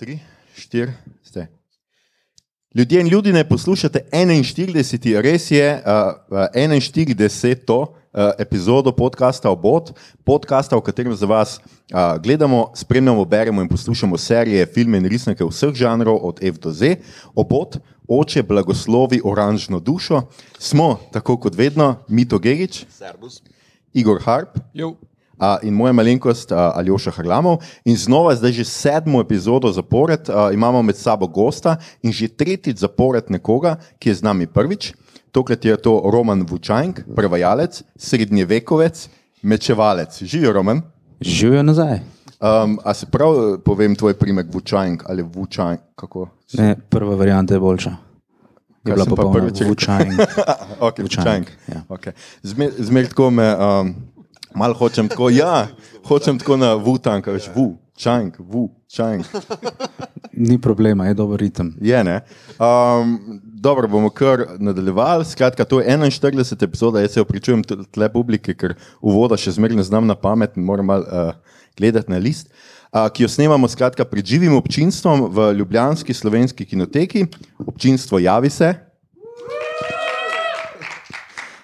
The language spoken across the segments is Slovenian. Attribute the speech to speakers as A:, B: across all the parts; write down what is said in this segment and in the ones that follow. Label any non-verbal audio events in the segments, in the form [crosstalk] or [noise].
A: tri, štiri, ste. Ljudje in ljudi ne poslušate 41, res je uh, 41. Uh, epizodo podcasta Obot, podcasta, v katerem za vas uh, gledamo, spremljamo, beremo in poslušamo serije, filme in resnike vseh žanrov, od F do Z. Obot, oče blagoslovi oranžno dušo, smo, tako kot vedno, Mito Gerič,
B: Servus.
A: Igor Harp
C: Jo.
A: A, in moja malenkost a, Aljoša Harlamov. In znova, zdaj že sedmo epizodo zapored, a, imamo med sabo gosta in že tretjič zapored nekoga, ki je z nami prvič. Tokrat je to Roman Vučajnk, prevajalec, srednjevekovec, mečevalec. Živijo, Roman.
D: Živijo nazaj.
A: Um, a se prav eh, povem tvoj primek Vučajnk ali Vučajnk? Kako?
D: Ne, prva varianta je boljša. Je bila
A: pa prvič
D: vučajn. [laughs]
A: Okay,
D: Vučajnk,
A: Vučajnk.
D: ja.
A: Okay. Zmer, zmer tako me, um, malo hočem tako, ja, hočem tako na Vutank, veš, Vučajnk, Vučajnk.
D: Ni problema, je dober ritem.
A: Je, ne. Um, dobro, bomo kar nadaljevali. Skratka, to je 41. epizoda, jaz se opričujem tle publike, ker uvoda še zmeraj ne znam na pamet in moram malo uh, gledati na list. Uh, ki jo snemamo skratka, pred živim občinstvom v Ljubljanski slovenski kinoteki. Občinstvo javi se.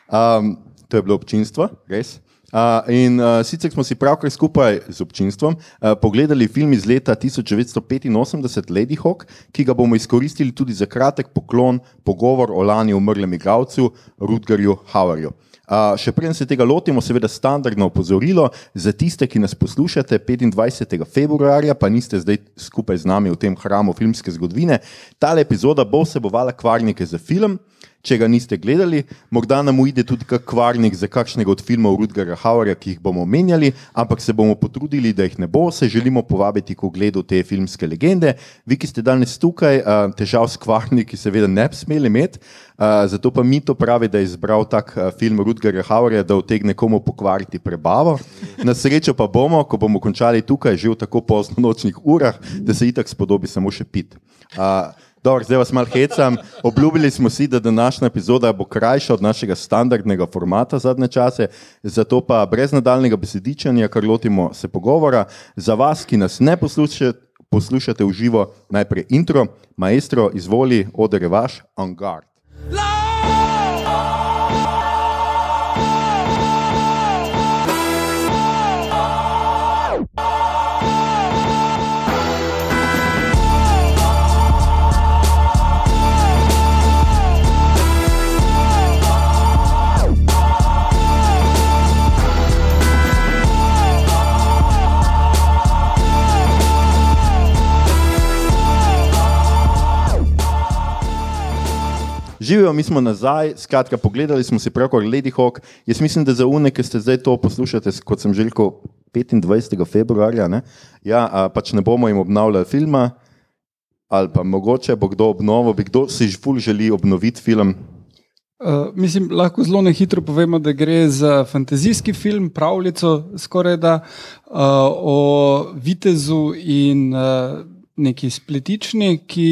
A: Um, to je bilo občinstvo, res. Uh, in uh, sicer smo si pravkar skupaj z občinstvom uh, pogledali film iz leta 1985, Lady Hawk, ki ga bomo izkoristili tudi za kratek poklon, pogovor o lani umrlem igralcu Rudgerju Hauerju. Uh, še preden se tega lotimo, seveda standardno opozorilo za tiste, ki nas poslušate 25. februarja, pa niste zdaj skupaj z nami v tem hramu filmske zgodovine. Tale epizoda bo vsebovala kvarnike za film. Če ga niste gledali, morda nam uide tudi kak kvarnik za kakšnega od filmov Rudgera Hauerja, ki jih bomo omenjali, ampak se bomo potrudili, da jih ne bo. Se želimo povabiti k ogledu te filmske legende. Vi, ki ste danes tukaj, težav s kvarniki seveda ne bi smeli imeti, zato pa mi to pravi, da je izbral tak film Rudgera Hauerja, da utegne komu pokvariti prebavo. Na srečo pa bomo, ko bomo končali tukaj, že v tako pozno nočnih urah, da se itak spodobi samo še pit. Dobro, zdaj vas malo hecam. Obljubili smo si, da današnja epizoda bo krajša od našega standardnega formata zadnje čase, zato pa brez nadaljnega besedičanja, kar lotimo se pogovora. Za vas, ki nas ne poslušate, poslušate v živo, najprej intro, maestro, izvoli, odere vaš, on Živijo, mi smo nazaj, skratka, pogledali smo si pravkar Lady Hawk. Jaz mislim, da za une, ki ste zdaj to poslušate, kot sem že rekel, 25. februarja, ne, ja, a, pač ne bomo jim obnavljali filma, ali pa mogoče bo kdo obnovil, bi kdo si ful želi obnoviti film.
C: Uh, mislim, lahko zelo na hitro povemo, da gre za fantazijski film, pravljico, skoraj da uh, o vitezu in uh, neki spletični, ki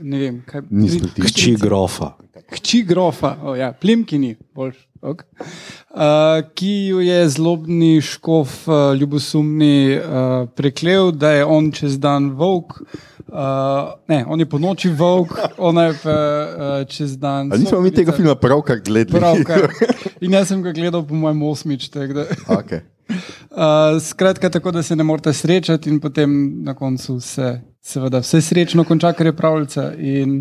C: ne vem, kaj
A: Ni spletični.
D: Hči grofa.
C: Hči grofa, oh, ja, plimkini, boljš. Ok. Uh, ki jo je zlobni škof, uh, ljubosumni, uh, preklel, da je on čez dan volk. Uh, ne, on je po noči volk, ona je pa uh, čez dan.
A: Ali nismo mi tega filma pravkar gledali?
C: Pravkar. [laughs] In jaz sem ga gledal, po mojem, osmič. tako da.
A: okay.
C: Uh, skratka, tako da se ne morete srečati, in potem na koncu se, seveda, vse srečno konča, ker je pravljica. In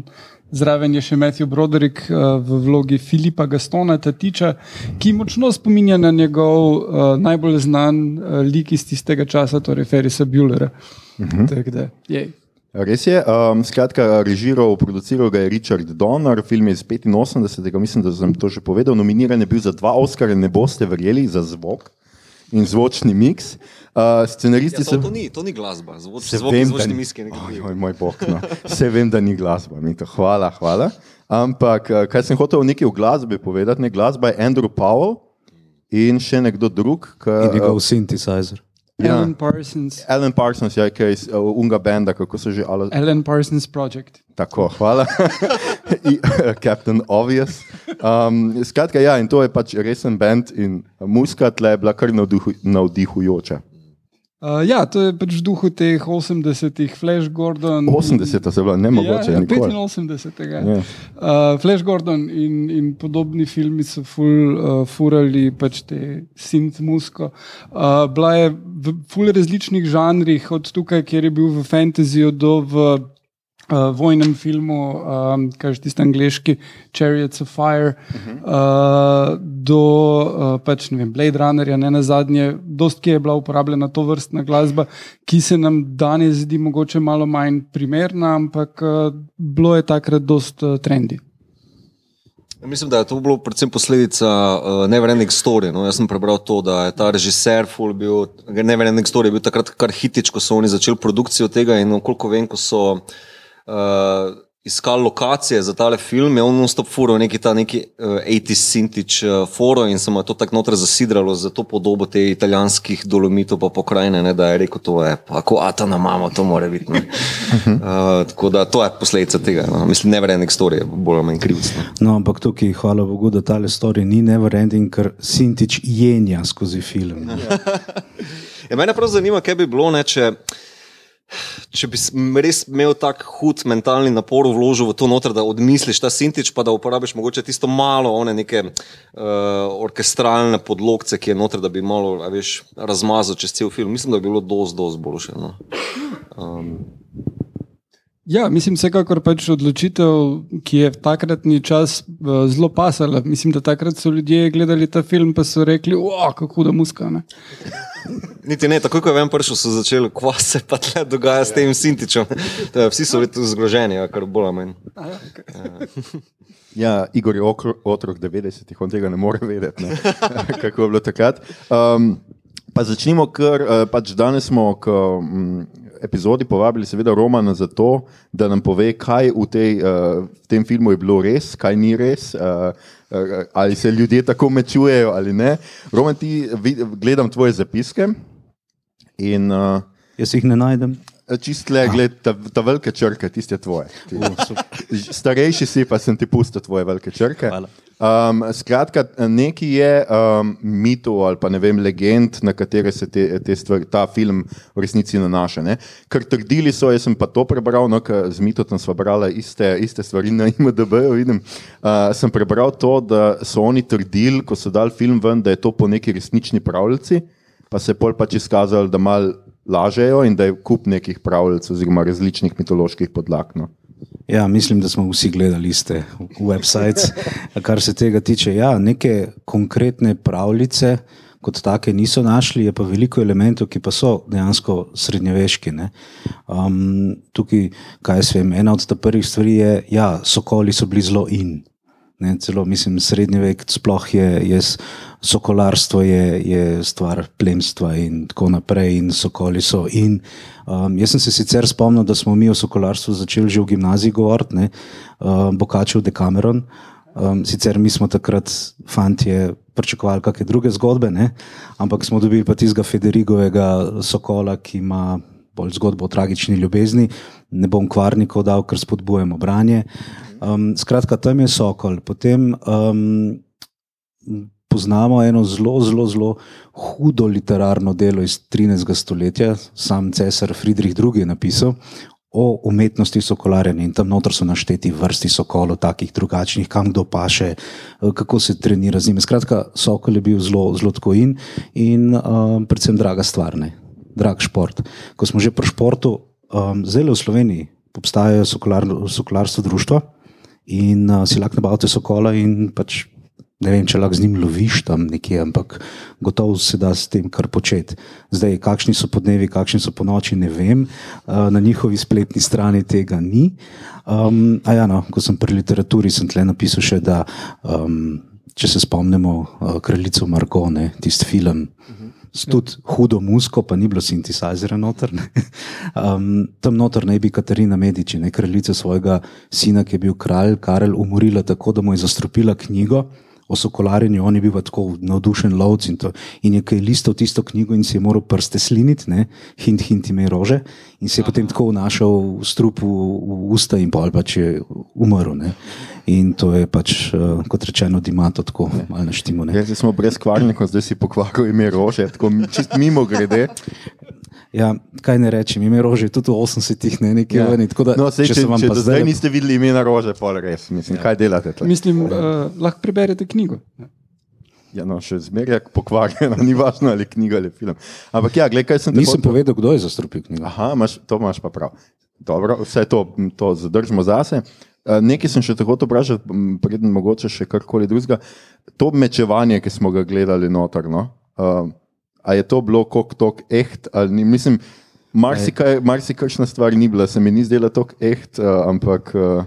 C: zraven je še Matthew Broderick uh, v vlogi Filipa Gastona Tatiča, ki močno spominja na njegov uh, najbolj znan uh, lik iz tistega časa, torej Ferisa Bullera. Uh -huh. Tako da, jej.
A: Res je, um, skratka, režiral, produciral ga je Richard Donner, film je iz 85. Mislim, da sem to že povedal. Nominiran je bil za dva Oscarja, ne boste verjeli, za zvok in zvočni miks. Uh, scenaristi
B: Ja,
A: so.
B: to, to, ni, to ni glasba, zvoč,
A: Se
B: zvok
A: vem,
B: zvočni
A: ni-
B: miski. je nekaj
A: Oj, oj, moj bog, no. Vse vem, da ni glasba, Mito. hvala, hvala. Ampak, eh, kaj sem hotel nekaj o glasbi povedati, ne glasba je Andrew Powell in še nekdo drug. Ki,
D: In njegov synthesizer.
A: Ja.
C: Alan Parsons.
A: Alan Parsons, ja, ki je iz uh, Unga Benda, kako se že ali
C: Alan Parsons Project.
A: Tako, hvala. [laughs] I- [laughs] Captain Obvious. Um, skratka, ja, in to je pač resen bend in muska tle je bila kar navdihu, navdihujoča.
C: Uh, ja, to je pač v duhu teh 80-ih, Flash Gordon.
A: 80 se bilo, ne mogoče.
C: Ja, ja,
A: nikoli.
C: 85.
A: Ja.
C: Uh, Flash Gordon in, in podobni filmi so ful, uh, furali pač te synth musko. Uh, bila je v ful različnih žanrih, od tukaj, kjer je bil v fantasyju do v uh, vojnem filmu, um, kaj je tisti angliški Chariots of Fire, uh -huh. uh, do uh, pač, vem, Blade Runnerja, ne na zadnje, dost ki je bila uporabljena to vrstna glasba, ki se nam danes zdi mogoče malo manj primerna, ampak uh, bilo je takrat dost uh, trendi.
B: Mislim, da je to bilo predvsem posledica uh, Neverending Story. No. Jaz sem prebral to, da je ta režiser ful bil, Neverending Story je bil takrat kar hitič, ko so oni začeli produkcijo tega in koliko vem, ko so uh, iskali lokacije za tale film, je on non-stop furo neki ta neki uh, 80 sintič uh, foro in se mu je to tako noter zasidralo za to podobo te italijanskih dolomitov pa pokrajine, ne, da je rekel, to je pa ako Atana mama, to mora biti. ne. Uh, [laughs] tako da to je posledica tega. No. Mislim, Neverending Story je bolj ali manj krivc. No.
D: No, ampak tukaj, hvala Bogu, da ta story ni never ending, ker Sintič jenja skozi film. [laughs]
B: Ja, mene prav zanima, kaj bi bilo, ne, če, če bi res imel tak hud mentalni napor vložil v to noter, da odmisliš ta sintič, pa da uporabiš mogoče tisto malo, one neke uh, orkestralne podlogce, ki je noter, da bi malo, veš, razmazal čez cel film. Mislim, da bi bilo dosti, dosti boljše. No. Um,
C: Ja, mislim, vsekakor pač odločitev, ki je v takratni čas uh, zelo pasala. Mislim, da takrat so ljudje gledali ta film in so rekli, kako huda muska. Ne? [laughs]
B: niti ne, takoj ko je ven prišel, so začeli, kva se pa tle dogaja s tem sintičem. [laughs] To je, Vsi so bili tu zgroženi, ja, kar bolj ali manj. [laughs]
A: Ja, Igor je okro- otrok 90-ih, on tega ne more vedeti, ne? kako je bilo takrat. Um, pa začnimo, ker uh, pač danes smo k um, epizodi povabili, seveda, Romana za to, da nam pove, kaj v, tej, uh, v tem filmu je bilo res, kaj ni res. Uh, uh, Ali se ljudje tako mečujejo ali ne. Roman, ti vid- gledam tvoje zapiske in uh,
D: Jaz jih ne najdem.
A: čist le, gled, ta, ta velike črke, tiste tvoje. Ti. Starejši si, pa sem ti pustil tvoje velike črke.
D: Hvala.
A: Um, skratka, nekaj je um, mitov ali pa ne vem, legend, na katere se te, te stvari, ta film v resnici nanaša. Ne? Ker trdili so, jaz sem pa to prebral, no, z mitotom sva brala iste, iste stvari na IMDB-ju. Uh, sem prebral to, da so oni trdili, ko so dali film ven, da je to po neki resnični pravljici, pa se je pol pač izkazalo, da mal lažejo in da je kup nekih pravljic oziroma različnih mitoloških podlag. No.
D: Ja, mislim, da smo vsi gledali iste websites. Kar se tega tiče, ja, neke konkretne pravljice kot take niso našli, je pa veliko elementov, ki pa so dejansko srednjeveški. Um, tukaj, kaj jaz vem, ena od prvih stvari je, da ja, sokoli so bili zelo in. Ne, celo, mislim, srednji vek, sploh je, je sokolarstvo je, je stvar plemstva in tako naprej, in sokoli so. In, um, jaz sem se sicer spomnil, da smo mi o sokolarstvu začeli že v gimnaziji govoriti, um, Bokačev Dekameron. Um, sicer mi smo takrat, fanti, pričakovali kakšne druge zgodbe, ne, ampak smo dobili pa tistega Federigovega sokola, ki ima bolj zgodbo o tragični ljubezni. Ne bom kvarnikov dal, ker spodbujamo branje. Um, skratka, tam je sokol. Potem um, poznamo eno zelo, zelo, zelo hudo literarno delo iz 13. stoletja, sam cesar Friedrich II. je napisal. O umetnosti sokolarjenja in tam noter so našteti vrsti sokolov, takih drugačnih, kam kdo paše, eh, kako se trenira z njimi. Skratka, sokol je bil zelo, zelo tako in, in um, predvsem draga stvar, ne? Drag šport. Ko smo že pri športu, um, zdaj v Sloveniji obstajajo sokolar, sokolarstvo društva in uh, si lahko nabavite sokola in pač ne vem, če lahko z njim loviš tam nekje, ampak gotovo se da s tem kar početi. Zdaj, kakšni so podnevi, kakšni so po noči, ne vem, uh, na njihovi spletni strani tega ni. Um, a ja, no, ko sem pri literaturi, sem tle napisal še, da um, če se spomnimo uh, kraljico Margone, tisti film. S tudi hudo musko, pa ni bilo sintesajzera noter. ne. [laughs] Um, tam noter naj bi Katarina Medici, ne kraljica svojega sina, ki je bil kralj, Karel, umorila tako, da mu je zastropila knjigo o sokolarjenju. On je bil tako navdušen lovc in, to, in je kaj listal tisto knjigo in si je moral prste sliniti, ne? hint, hint ime rože, in se je potem tako vnašal v strup v, v usta in pol pač je umrl. Ne? In to je pač, uh, kot rečeno, dimato tako malo naštimo.
A: Ja, zdaj smo brez kvarnikov, zdaj si pokvaril ime rože, tako čist mimo grede.
D: Ja, kaj ne rečem, ime rože, tudi v 80-ih ne nekje
A: Ja.
D: ven. Tako da,
A: No, sej, če,
D: če
A: če,
D: se vam
A: če
D: pa
A: do zdaj niste videli imena rože, pol res. Mislim, kaj delate? tle?
C: Mislim, uh, lahko preberete knjigo.
A: Ja, no, še zmeraj je pokvarjeno, [laughs] ni važno ali knjiga ali film. Ampak ja, gledaj, kaj sem ti
D: nisem
A: hotel-
D: povedal, kdo je zastrupil knjigo.
A: Aha, imaš, to imaš pa prav. Dobro, vse to, to zadržimo zase. Eh, Nekaj sem še tako vprašal, preden mogoče še karkoli drugega. To mečevanje, ki smo ga gledali noter, no? uh, a je to bilo kot tok echt ali ni? Mislim, marsikaj, marsikajšna stvar ni bila, se mi ni zdela tok echt, uh, ampak uh,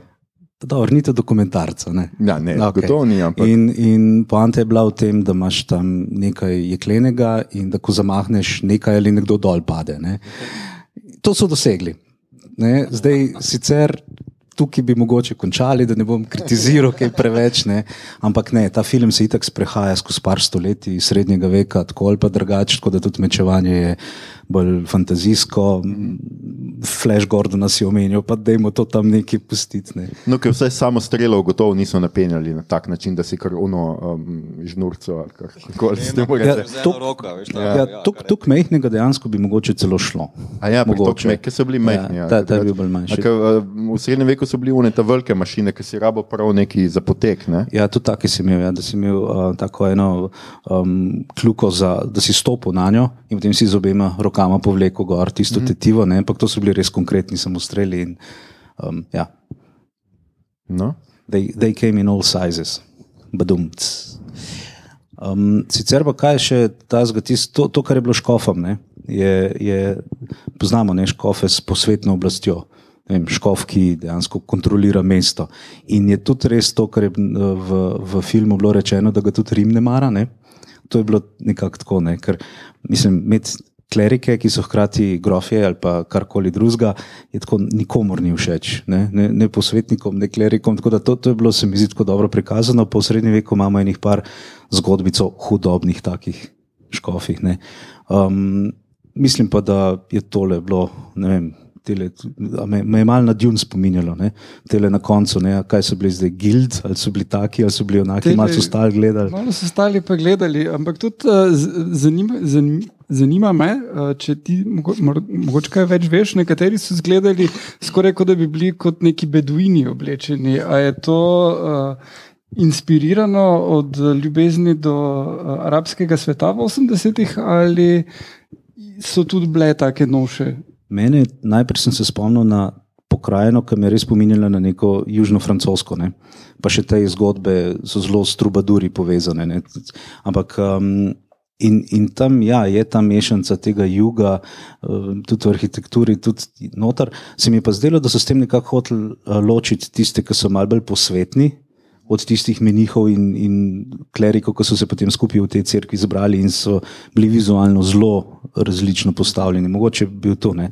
D: Dobro, ni to dokumentarca. Ne?
A: ja, ne,
D: Okej.
A: okay. gotovo ni. Ampak,
D: In, in poanta je bila v tem, da imaš tam nekaj jeklenega in da ko zamahneš nekaj ali nekdo dol pade. Ne? To so dosegli. Ne? Zdaj, sicer tukaj bi mogoče končali, da ne bom kritiziral kaj preveč, ne? ampak ne, ta film se itak sprehaja skozi par stoletij srednjega veka, tako ali pa drugače, tako da tudi mečevanje je bolj fantazijsko. Flash Gordona si omenil, pa da jim to tam nekaj pustiti. Ne?
A: no, ker vse samo strelov gotovo niso napenjali na tak način, da si kar uno um, žnurco ali kako se temu
D: Ja,
A: reče.
D: Tuk, tuk mehkega dejansko bi mogoče celo šlo.
A: A ja,
D: Mogoče.
A: ki so bili.
D: Ja,
A: Ja,
D: ta- ta je bil bolj manjši.
A: Uh, V srednjem veku so bile one ta velike mašine, ki si rabo prav neki za potek. Ne?
D: Ja, tudi tako si imel, ja, da si imel uh, tako eno um, kljuko, za, da si stopil na njo in potem si z obema rokama povlekel gor tisto mm -hmm. tetivo, ne? ampak to so bili res konkretni samostreli. In, um, ja,
A: No?
D: they, they came in all sizes, badumc. Um, sicer pa kaj še ta zgati, to, to, kar je bilo škofom, ne, je, je, poznamo ne, škofe s posvetno oblastjo. Vem, škof, ki dejansko kontrolira mesto. In je tudi res to, kar je v, v filmu bilo rečeno, da ga tudi Rim ne mara. Ne? To je bilo nekako tako, ne? ker mislim, imeti klerike, ki so hkrati grofje ali pa karkoli drugega, je tako nikomor ni všeč, ne, ne, ne posvetnikom, ne klerikom. Tako da to, to je bilo, se mi zdi, tako dobro prikazano. Po srednjem veku imamo enih par zgodbic o hudobnih takih škofih. ne. Um, mislim pa, da je tole bilo, ne vem. Tele, me, me je malo na Dune spominjalo, ne? tele na koncu, ne? kaj so bili zdaj, gild, ali so bili taki, ali so bili onaki,
C: Tele-
D: malo so stali gledali.
C: Malo so stali pa gledali, ampak tudi uh, zanima, zanima, zanima me, uh, če ti mogoče kaj več veš. Nekateri so izgledali skoraj kot da bi bili kot neki beduini oblečeni. A je to uh, inspirirano od ljubezni do uh, arabskega sveta v 80-ih ali so tudi bile take noše?
D: Mene, najprej sem se spomnil na pokrajino, ki me je res spominjala na neko južno-francosko. Ne? Pa še te zgodbe so zelo s trubaduri povezane. Ne? Ampak. Um, In, in tam ja, je ta mešanica tega juga, eh, tudi v arhitekturi, tudi noter. Se mi je pa zdelo, da so s tem nekako hoteli eh, ločiti tiste, ki so malce bolj posvetni, od tistih menihov in, in klerikov, ki so se potem skupaj v tej cerkvi zbrali in so bili vizualno zelo različno postavljeni. Mogoče je bil to, ne.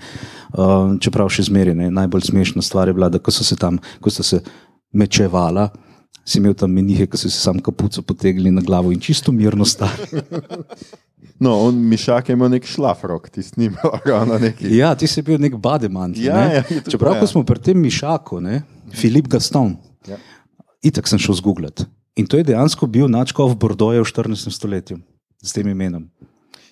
D: Uh, čeprav še zmeraj najbolj smešna stvar je bila, da ko so se tam, ko so se mečevala. Si imel tam menihe, ki so se sam kapuco potegli na glavo in čisto mirno stali. [laughs]
A: No, on Mišak je imel nek šlafrok, ti snimal ravno [laughs] neki.
D: Ja, ti si bil nek bademant.
A: Ja,
D: ne?
A: ja,
D: Čeprav,
A: to,
D: ko
A: ja.
D: smo pri tem Mišaku, ne? Filip Gaston,
A: Ja.
D: itak sem šel zgooglat. In to je dejansko bil načkov Bordoja v 14. stoletju s tem imenom.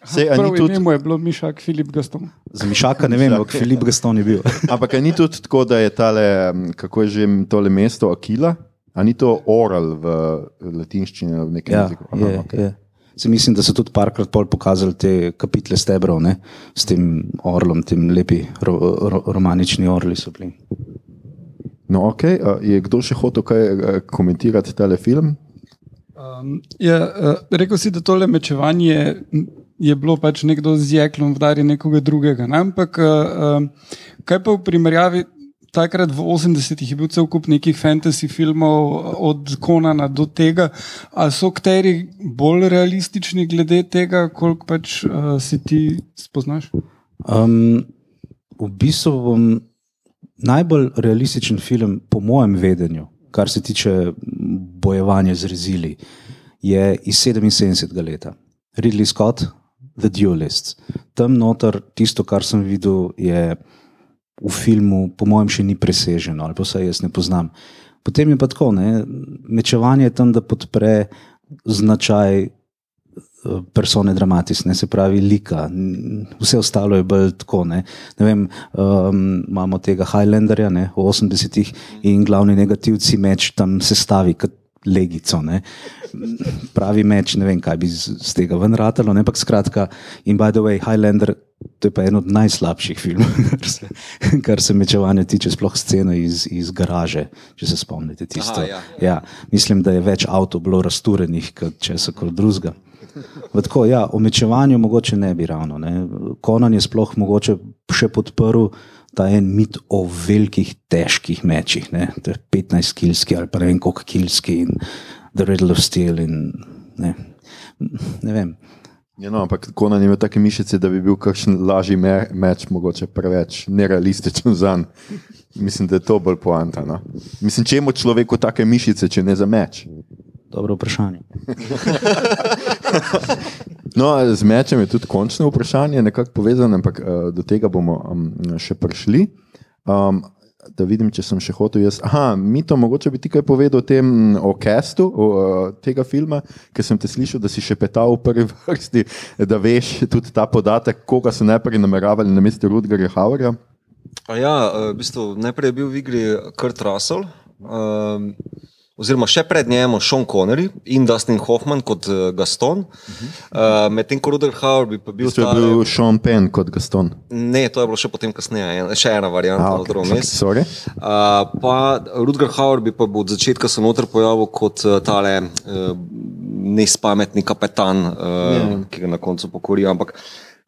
A: Sej, a
C: Prav
A: ni tudi,
C: ime mu je bilo Mišak Filip Gaston.
D: Za Mišaka ne vem, ampak Filip Gaston je bil. [laughs]
A: ampak ni tudi tako, da je tale, m, kako je že tole mesto Akila, a ni to oral v latinščini ali v nekem
D: Ja,
A: jeziku?
D: je,
A: okej.
D: je. Se mislim, da so tudi parkrat pol pokazali te kapitle stebrov ne? s tem orlom, tem lepi ro, ro, romanični orli so bili.
A: No, okay. a Je kdo še hotel kaj eh, komentirati tale film?
C: Um, je, uh, rekel si, da tole mečevanje je bilo pač nekdo z jeklom vdari nekoga drugega. Ne? Ampak uh, um, kaj pa v primerjavi? Takrat v 80-ih je bil cel kup nekih fantasy filmov, od Konana do tega. Ali so kateri bolj realistični glede tega, koliko pač uh, si ti spoznaš?
D: Um, v bistvu bom najbolj realističen film, po mojem vedenju, kar se tiče bojevanja z rezili, je iz 77. leta. Ridley Scott, The Duelist. Tam noter tisto, kar sem videl, je v filmu, po mojem, še ni preseženo, ali pa vsaj jaz ne poznam. Potem je pa tako, ne, mečevanje je tam, da podpre značaj eh, persone dramatis, ne se pravi lika, vse ostalo je bolj tako. Ne, ne vem, um, imamo tega Highlanderja ne, v 80-ih in glavni negativci meč tam sestavi kot legico. Ne. Pravi meč, ne vem, kaj bi z, z tega ven ratalo, ne, ampak skratka, in by the way, Highlander. To je pa eno od najslabših filmov, [laughs] kar se, kar se mečevanja tiče, sploh scena iz, iz garaže, če se spomnite tisto.
B: Aha, ja.
D: Ja, mislim, da je več avtomobilov bilo razturenih kot česa koli drugega. Tako, ja, o mečevanju mogoče ne bi ravno. Ne. Konan je sploh mogoče še podprl ta en mit o velikih, težkih mečih. Ne. To je 15-kilski ali pa ne vem koliko kilski in The Riddle of Steel. In, ne. ne vem.
A: Ja, no, ampak Konan je imel take mišice, da bi bil kakšen lažji me meč, mogoče preveč nerealističen za njega. Mislim, da je to bolj poanta. No? Mislim, čemu človeku take mišice, če ne za meč?
D: Dobro vprašanje. [laughs]
A: No, z mečem je tudi končno vprašanje, nekako povezano, ampak uh, do tega bomo um, še prišli. Um, da vidim, če sem še hotel jaz. Aha, Mito, mogoče bi ti kaj povedal o tem mm, o castu o, uh, tega filma, ker sem te slišal, da si še petal v prvi [laughs] vrsti, da veš tudi ta podatek, koga so najprej nameravali na mestu Rudgerja Hauerja.
B: A Ja, eh, v bistvu, najprej je bil v igri Kurt Russell, um, oziroma še pred njim Sean Connery in Dustin Hoffman kot uh, Gaston. Uh, Medtem ko Rudolf Hauer bi pa bil
A: To je
B: ta-
A: bil Sean Penn kot Gaston.
B: Ne, to je bilo še potem kasneje, še ena varianta,
A: A,
B: okay.
A: okej,
B: okay. Uh, pa Rudger Hauer bi pa od začetka se noter pojavil kot uh, tale uh, nespametni kapetan, uh, yeah. ki ga na koncu pokori. Ampak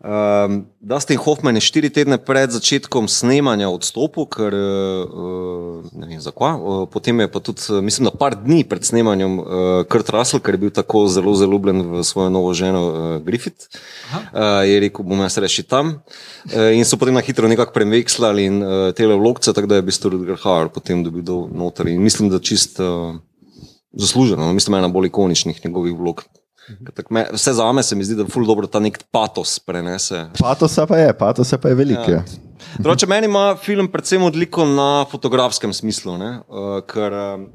B: um, Dustin Hoffman je štiri tedne pred začetkom snemanja odstopil, ker uh, ne vem zakaj. Uh, potem je pa tudi, mislim, da par dni pred snemanjem uh, Kurt Russell, ker je bil tako zelo zaljubljen v svojo novo ženo uh, Griffith, uh, je rekel, bom jaz reši tam. Uh, in so potem na hitro nekako premekslali in uh, tele vlogce, tako da je v bistvu Rudger Hauer potem dobil do noter. In mislim, da čist uh, zasluženo, no, mislim, ena bolj ikoničnih njegovih vlog. Me, vse za me se mi zdi, da je ful dobro ta nek patos prenese.
A: Patosa pa je, patosa pa je velik. Ja.
B: Drugače, meni ima film predvsem odliko na fotografskem smislu, ne? uh, ker uh,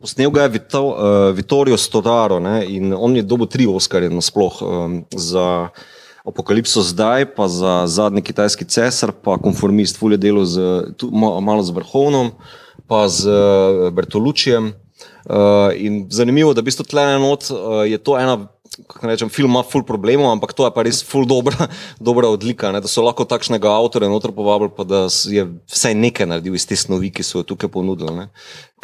B: posnel ga je Vito, uh, Vittorio Storaro ne? in on je dobil tri Oscarje nasploh um, za Apokalipso zdaj, pa za zadnji kitajski cesar, pa konformist, fulje delo z, tu, ma- malo z vrhovnom, pa z Bertolučijem. Uh, in zanimivo, da v bistvu tle enot uh, je to ena. Kako Rečem, film ima ful problemov, ampak to je pa res ful dobra, [laughs] dobra odlika. Ne? Da so lahko takšnega avtorja noter povabili, pa da je vsaj nekaj naredil iz te snovi, ki so jo tukaj ponudili. Ne?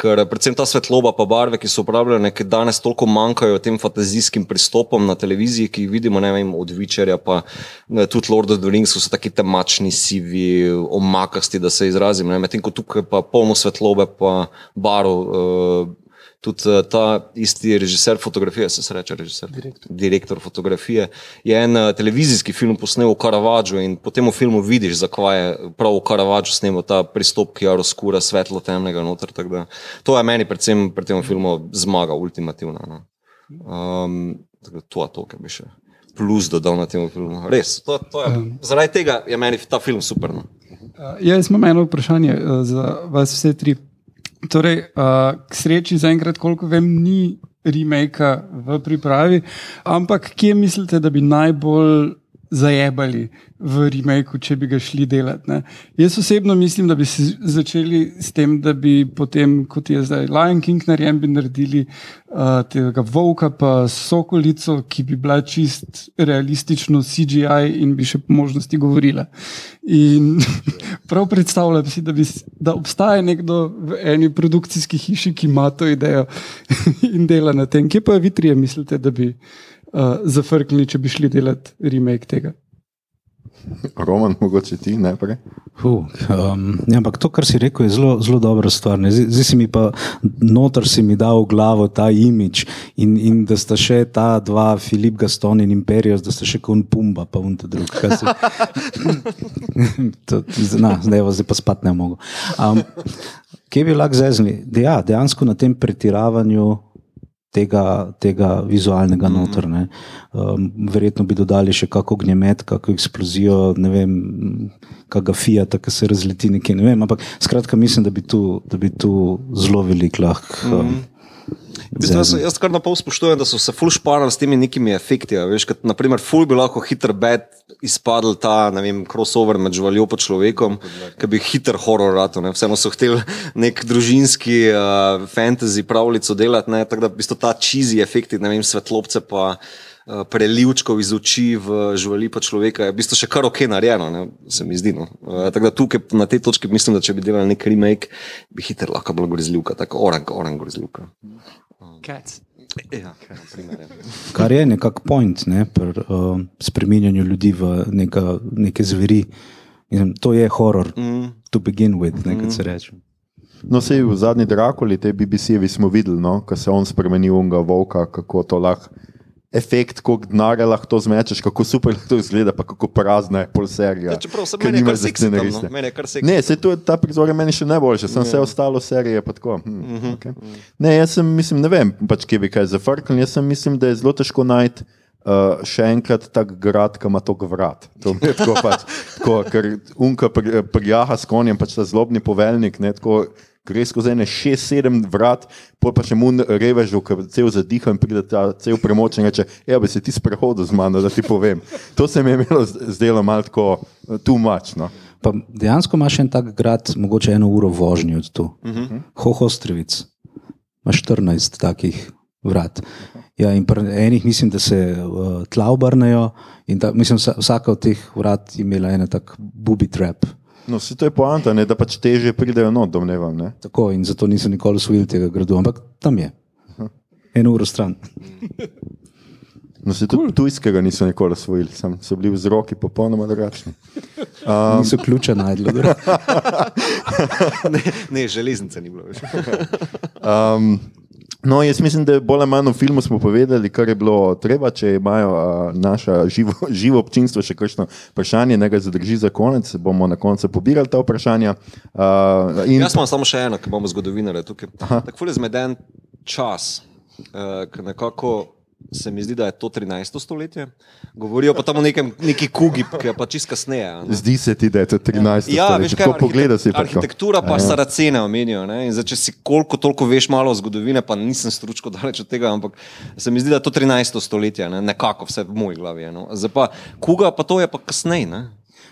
B: Ker eh, predvsem ta svetloba pa barve, ki so uporabljene, ki danes toliko manjkajo tem fantazijskim pristopom na televiziji, ki jih vidimo, ne vem, od Vičerja pa ne, tudi Lord of the Rings, so taki temačni, sivi, omakasti, da se izrazim. Medtem ko tukaj pa polno svetlobe pa barov. Uh, Tudi eh, ta isti režiser fotografije, se reče, režiser, direktor. direktor fotografije, je en eh, televizijski film posnel v Karavadžu in potem v filmu vidiš, zakaj je prav v Karavadžu snemal ta pristop, ki je razkura svetlo temnega noter. To je meni predvsem pri tem filmu zmaga, ultimativna. No. Um, to je to, kar bi še plus dodal na tem filmu. Res, to, to je, zaradi tega je meni ta film super. No.
C: Uh, ja, jaz imam eno vprašanje uh, za vas vse tri. Torej, k sreči zaenkrat, koliko vem, ni remake v pripravi, ampak kje mislite, da bi najbolj zajebali v remaku, če bi ga šli delati? Ne? Jaz osebno mislim, da bi se začeli s tem, da bi potem, kot je zdaj Lion King narejen, bi naredili uh, tega Volka, pa Sokolico, ki bi bila čist realistično CGI in bi še po možnosti govorila. In [laughs] prav predstavljam si, da, bi, da obstaja nekdo v eni produkcijski hiši, ki ima to idejo [laughs] in dela na tem. Kje pa vi trije mislite, da bi uh, zafrknili, če bi šli delati remake tega?
A: Roman, mogoče ti najprej.
D: Huh, um, ja, ampak to, kar si rekel, je zelo, zelo dobra stvar. ne. Zdaj si mi pa noter si mi dal v glavo ta imič in, in da sta še ta dva, Filip Gaston in Imperius, da sta še kon Pumba, pa unta drug. Se... [laughs] to, na, zdaj, zdaj pa spat ne mogo. Um, kje bi lahko zezni? Ja, dejansko na tem pretiravanju. Tega, tega vizualnega
B: Mhm.
D: noter. ne. Um, verjetno bi dodali še kako gnjemet, kako eksplozijo, ne vem, kakega Fiat, ki se razleti nekje. Ne vem, ampak skratka, mislim, da bi tu, da bi tu zelo velik lahko um,
B: V bistvu, jaz, jaz kar na pol spoštujem, da so se ful šparali s temi nekimi efekti. Veš, kot, naprimer, ful bi lahko hiter bed izpadel ta ne vem, crossover med živaljo in človekom, ki bi hiter horor rado. Vseeno so hteli nek družinski uh, fantasy pravljico delati, ne, tako da v bistvu ta cheesy efekti, ne vem, svetlobce pa. Uh, Prelivčkov iz oči v živali pa človeka je v bistvu še kar ok narejeno, ne, se mi zdi. No. Uh, tako da tukaj na tej točki mislim, da če bi delali nek remake, bi hiter lahko bila grozljivka, tako orang, orang grozljivka.
C: Cats.
B: Ja, na primer, ja.
D: Kar je nekako point ne, pri uh, spreminjanju ljudi v neka, neke zveri. Mislim, to je horor, mm. to begin with, ne, kot se reče.
A: No, sej v zadnji Drakuli, te BBC-jevi smo videli, no, ko se je on spremenil unga volka, kako to lahko. Efekt, koliko denarja lahko to zmečeš, kako super to izgleda, pa kako prazna je pol serija.
B: Ja, čeprav se meni kar seksi tam, no. Meni kar seksi.
A: Ne, se to, ta prizor je meni še najboljši, sem vse ostalo serije pa tako. Hm,
B: Mhm,
A: okay. Ne, jaz sem, mislim, ne vem, pač kje bi kaj zafrknil, jaz sem mislim, da je zelo težko najti. Uh, še enkrat tak grad, ki ima toliko vrat. To je tako pač, [laughs] tako, ker unka pri- prijaha s konjem, pač ta zlobni poveljnik, ne, tako, gre skozi ene šest, sedem vrat, pol pa še mu revež, ki cel zadiha in pride ta cel premočen in reče, ja, bi se ti sprehodil z mano, da ti povem. To se mi je imelo zdelo malo tako uh, too much. No.
D: Pa dejansko imaš en tak grad, mogoče eno uro vožnje od tu. Uh -huh. Hohostrevic, imaš 14 takih vrat. Ja, in pri enih mislim, da se uh, tla obrnejo, in ta, mislim, vsa- vsaka od teh vrat je imela en tak booby trap.
A: No, se to je poanta, ne, da pač teže pridejo not, domnevam. Ne.
D: Tako, in zato niso nikoli usvojili tega gradu, ampak tam je. Eno uro stran. [laughs]
A: No, se tudi tujskega niso nikoli osvojili, sam so bili vzroki popolnoma drugačni.
D: Um, niso ključa najdli. [laughs]
B: Ne, ne, železnice ni bilo več.
A: Um, no, jaz mislim, da bolj ali manj v filmu smo povedali, kar je bilo treba. Če imajo uh, naša živo, [laughs] živo občinstvo še kakšno vprašanje, ne ga zadrži za konec, bomo na koncu pobirali ta vprašanja. Uh, in,
B: Jaz imam samo še eno, ki imamo zgodovinare tukaj. Tako ful je zmeden čas, uh, ki nekako se mi zdi, da je to 13. stoletje. Govorijo pa tam o nekem, neki kugi, ki je pa čist kasneje. ne.
A: Zdi se ti, da je to 13.
B: Ja,
A: stoletje.
B: veš kaj,
A: Tako pogleda si
B: arhitek-
A: pa
B: arhitektura pa saracene omenijo. zdaj, Če si koliko toliko veš malo zgodovine, pa nisem stručko daleč od tega, ampak se mi zdi, da je to 13. stoletje, ne, nekako vse v moji glavi. No. Zdaj pa kuga, pa to je pa kasneje.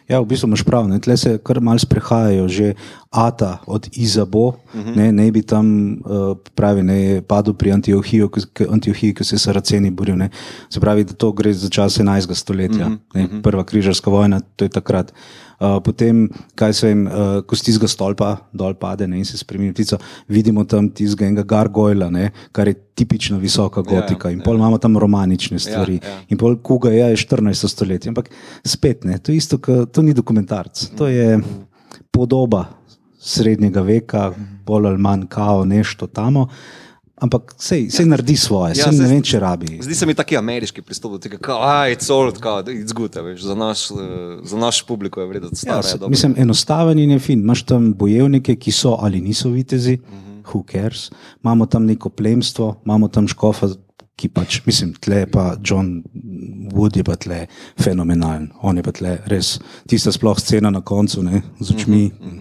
D: Ja, v bistvu imaš prav, ne? tle se kar malce sprehajajo, že Ata od Izabo, uh -huh. ne, ne bi tam uh, pravi, ne, je padel pri Antiohiju, Antiohiji, ki se je Saraceni boril. Ne. Se pravi, da to gre za čas 11. stoletja, uh -huh. ne, prva križarska vojna, to je takrat. Uh, potem, kaj se jim, uh, ko z tistega stolpa dol pade ne, in se spremeni v ptico, vidimo tam tistega enega gargoyla, ne, kar je tipična visoka gotika. In pol imamo tam romanične stvari.
B: ja.
D: In pol kuga je 14. stoletje. Ampak spet ne, to, isto, ka, to ni dokumentarc, to je podoba srednjega veka, bolj ali manj kao nešto tamo. Ampak sej, sej naredi svoje,
B: Ja,
D: ja, sej ne vem, če rabi.
B: Zdi se mi taki ameriški pristop da je to zguta, za, naš, eh, za naš publiko je vredno
D: Ja, se,
B: dobro.
D: mislim, enostaven in je fin. Imaš tam bojevnike, ki so ali niso vitezi, uh -huh. who cares. Imamo tam neko plemstvo, imamo tam škofa, ki pač, mislim, tle pa John Wood je pa tle fenomenalen. On je pa tle res tista sploh scena na koncu ne, z očmi. Uh -huh.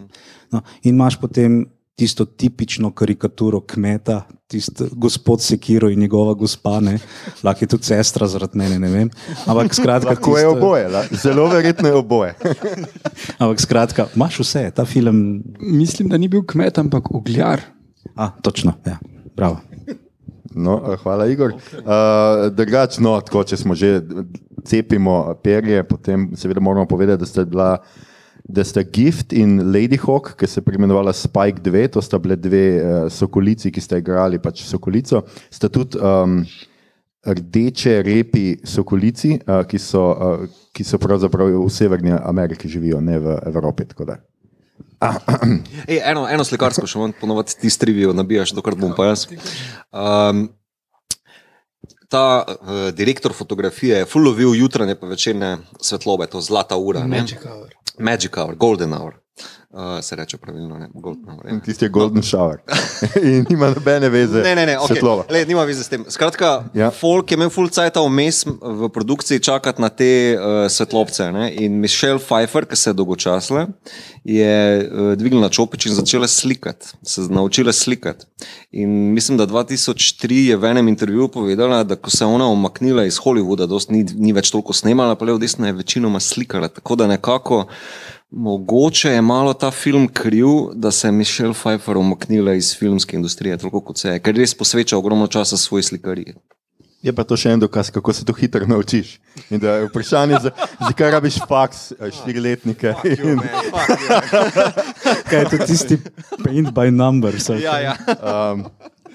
D: no, in imaš potem tisto tipično karikaturo kmeta, tisti gospod Sekiro in njegova gospa, ne, lahko je tudi sestra zaradi mene, ne vem. Ampak skratka,
A: Lahko je
D: tisto-
A: oboje, la. zelo verjetno je oboje. [laughs]
D: Ampak skratka, imaš vse, ta film.
C: Mislim, da ni bil kmet, ampak ogljar.
D: A, točno, ja, bravo.
A: No, eh, hvala, Igor. Uh, Drugač, no, tako, če smo že cepimo perje, potem seveda moramo povedati, da sta bila. Da sta Gift in Lady Hawk, ki se je preimenovala Spike 2, to sta bile dve uh, sokolici, ki sta igrali pač sokolico, sta tudi um, rdeče repi sokolici, uh, ki, so, uh, ki so pravzaprav v Severni Ameriki živijo, ne v Evropi. da.
B: Ej, eno, eno slikarsko še imam, ponovadi ti strivijo, nabijaš, dokler bom pa jaz. Um, ta uh, direktor fotografije je fulovil jutranje pa večerne svetlobe, to zlata ura. ne.
C: Magic hour.
B: Magic hour, golden hour. Uh, se reče pravilno, ne, Golden Hour. ja.
A: In tisti je Golden Shower. [laughs] In nima nobene veze.
B: Ne, ne, ne, okay. Le, nima veze s tem. Skratka,
A: Ja.
B: folk je imel full cajta vmes v produkciji čakati na te uh, svetlobce. Ne? In Michelle Pfeiffer, ki se je dolgočasila, je uh, dvignila čopič in začela slikati, se naučila slikati. In mislim, da 2003 je v enem intervjuju povedala, da ko se je ona omaknila iz Hollywooda, dost ni, ni več toliko snemala, pa le v desno je večinoma slikala. Tako da nekako. Mogoče je malo ta film kriv, da se je Mišel Pfeiffer umaknila iz filmske industrije, toliko kot se je, ker res posveča ogromno časa svoji slikariji.
A: Je pa to še en dokaz, kako se to hitro naučiš. In da je vprašanje, za- zakaj rabiš faks, eh, štiriletnike. In, [laughs]
D: Kaj je to tisti paint by numbers?
B: Ja, ja.
A: um,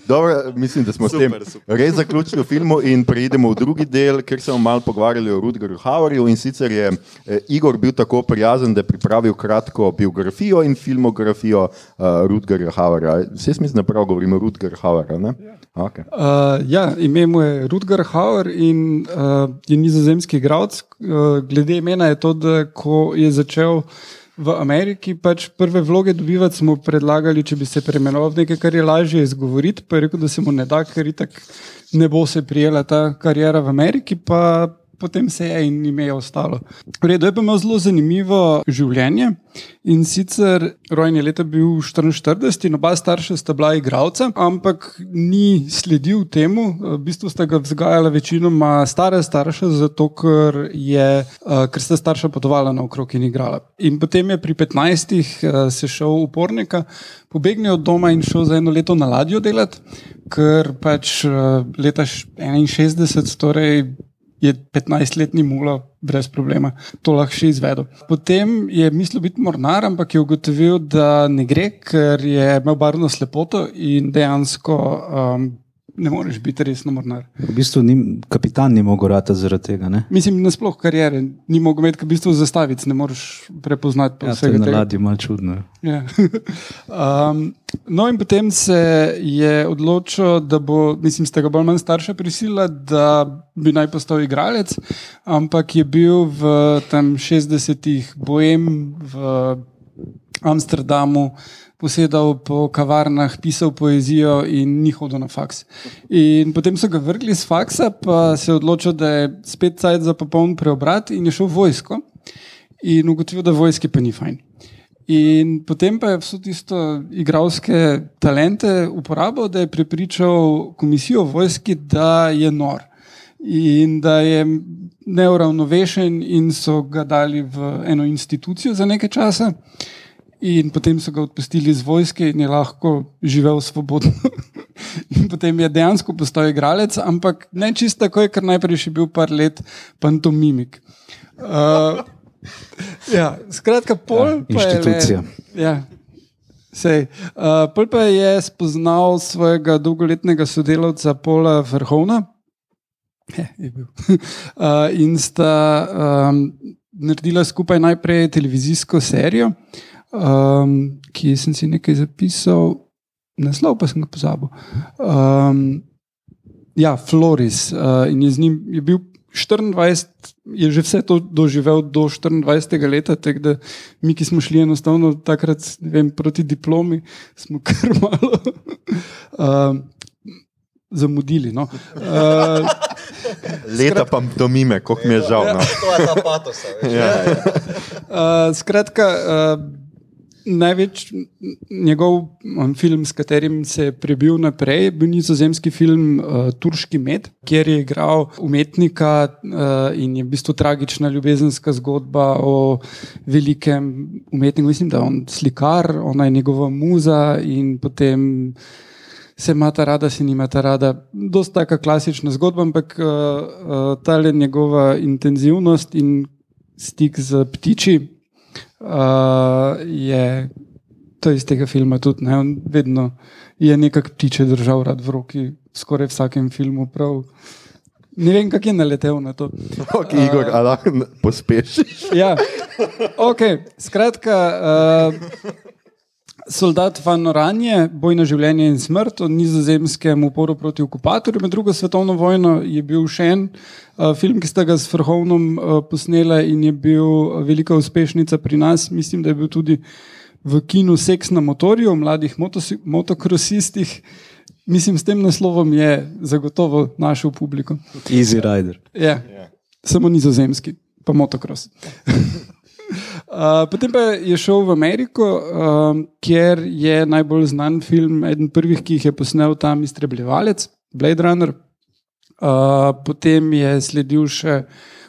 A: dobro, mislim, da smo
B: Super,
A: s tem
B: super.
A: res zaključili v filmu in preidemo v drugi del, ker se bomo malo pogovarjali o Rudgerju Hauerju. In sicer je eh, Igor bil tako prijazen, da je pripravil kratko biografijo in filmografijo uh, Rudgerja Hauerja. Vse mislim, da prav govorimo o Rudgerju Hauerju. ne? Okay.
C: Uh, ja, ime mu je Rudger Hauer in uh, je nizozemski igralec. Uh, glede imena je to, da ko je začel v Ameriki pač prve vloge dobivati, smo predlagali, če bi se preimenoval v nekaj, kar je lažje izgovoriti. Pa je rekel, da se mu ne da, ker itak ne bo se prijela ta karijera v Ameriki. Pa Potem se je in ime je ostalo. V redu je pa imel zelo zanimivo življenje. In sicer rojen je leta bil 44 in oba starša sta bila igralca, ampak ni sledil temu. V bistvu sta ga vzgajala večinoma stara starša, zato ker, je, eh, ker sta starša potovala naokrog in igrala. In potem je pri 15 eh, se šel upornika, pobegnil od doma in šel za eno leto na ladjo delati, ker pač eh, leta 61, torej je 15-letni mulo brez problema to lahko še izvedel. Potem je mislil biti mornar, ampak je ugotovil, da ne gre, ker je imel barvno slepoto in dejansko um, ne moreš biti resno mornar.
D: V bistvu ni, kapitan ni mogel rata zaradi tega. Ne?
C: Mislim, nasploh karijere ni mogel imeti, ker v bistvu zastavic ne moreš prepoznati.
D: Ja, to je
C: vsega
D: na ladji malo čudno.
C: Ja. [laughs] um, no, in potem se je odločil, da bo, mislim, sta ga bolj ali manj starša prisila, da bi naj postal igralec, ampak je bil v tam 60-ih bojem v Amsterdamu. Posedal po kavarnah, pisal poezijo in ni hodil na faks. In potem so ga vrgli z faksa, pa se je odločil, da je spet cajt za popoln preobrat in je šel v vojsko. In ugotovil, da vojski pa ni fajn. In potem pa je vso tisto igralske talente uporabil, da je prepričal komisijo vojski, da je nor in da je neuravnovešen, in so ga dali v eno institucijo za nekaj časa. In potem so ga odpustili iz vojske in je lahko živel svobodno. [laughs] in potem je dejansko postal igralec, ampak ne čisto tako, ker najprej še bil par let pantomimik. Uh, [laughs] ja, skratka, pol.
D: Ja,
C: pa je le-. Ja. Sej, uh, pol pa je spoznal svojega dolgoletnega sodelavca Pola Vrhovna. Je, je bil. [laughs] uh, in sta um, naredila skupaj najprej televizijsko serijo, um, ki sem si nekaj zapisal, naslov pa sem ga pozabil. Um, ja, Floris uh, in je z njim je bil 24, je že vse to doživel do 24. leta, tako da mi, ki smo šli enostavno takrat ne vem, proti diplomi, smo [laughs] kar malo uh, zamudili. No. Uh, [laughs]
A: Leta pa do mime, koliko mi je žal. No.
B: To je ta patosa.
A: Ja. [laughs]
C: Uh, skratka, uh, največ njegov film, s katerim se je prebil naprej, bil nizozemski film uh, Turški med, kjer je igral umetnika uh, in je v bistvu tragična ljubezenska zgodba o velikem umetniku. Mislim, da on slikar, ona je njegova muza in potem. Se imata rada, se nimata rada. Dosta taka klasična zgodba, ampak uh, uh, ta le njegova intenzivnost in stik z ptiči uh, je, to iz tega filma tudi. Ne? On vedno je nekak ptiče držal rad v roki, skoraj v vsakem filmu. Prav. Ne vem, kak je naletel na to. [laughs]
A: Okay, Igor, a lahko pospešiš?
C: Ja, ok, skratka. Uh, Soldat Van Oranje, bojno življenje in smrt o nizozemskem uporu proti okupatorju med drugo svetovno vojno je bil še en uh, film, ki sta ga s Vrhovnom uh, posnela in je bil velika uspešnica pri nas. Mislim, da je bil tudi v kinu Seks na motorju, o mladih motokrosistih. Mislim, s tem naslovom je zagotovo našel publiko.
D: Easy Rider.
C: Ja, samo nizozemski, pa motocross. [laughs] Uh, potem pa je šel v Ameriko, uh, kjer je najbolj znan film, eden prvih, ki jih je posnel tam iztrebljevalec, Blade Runner. Uh, potem je sledil še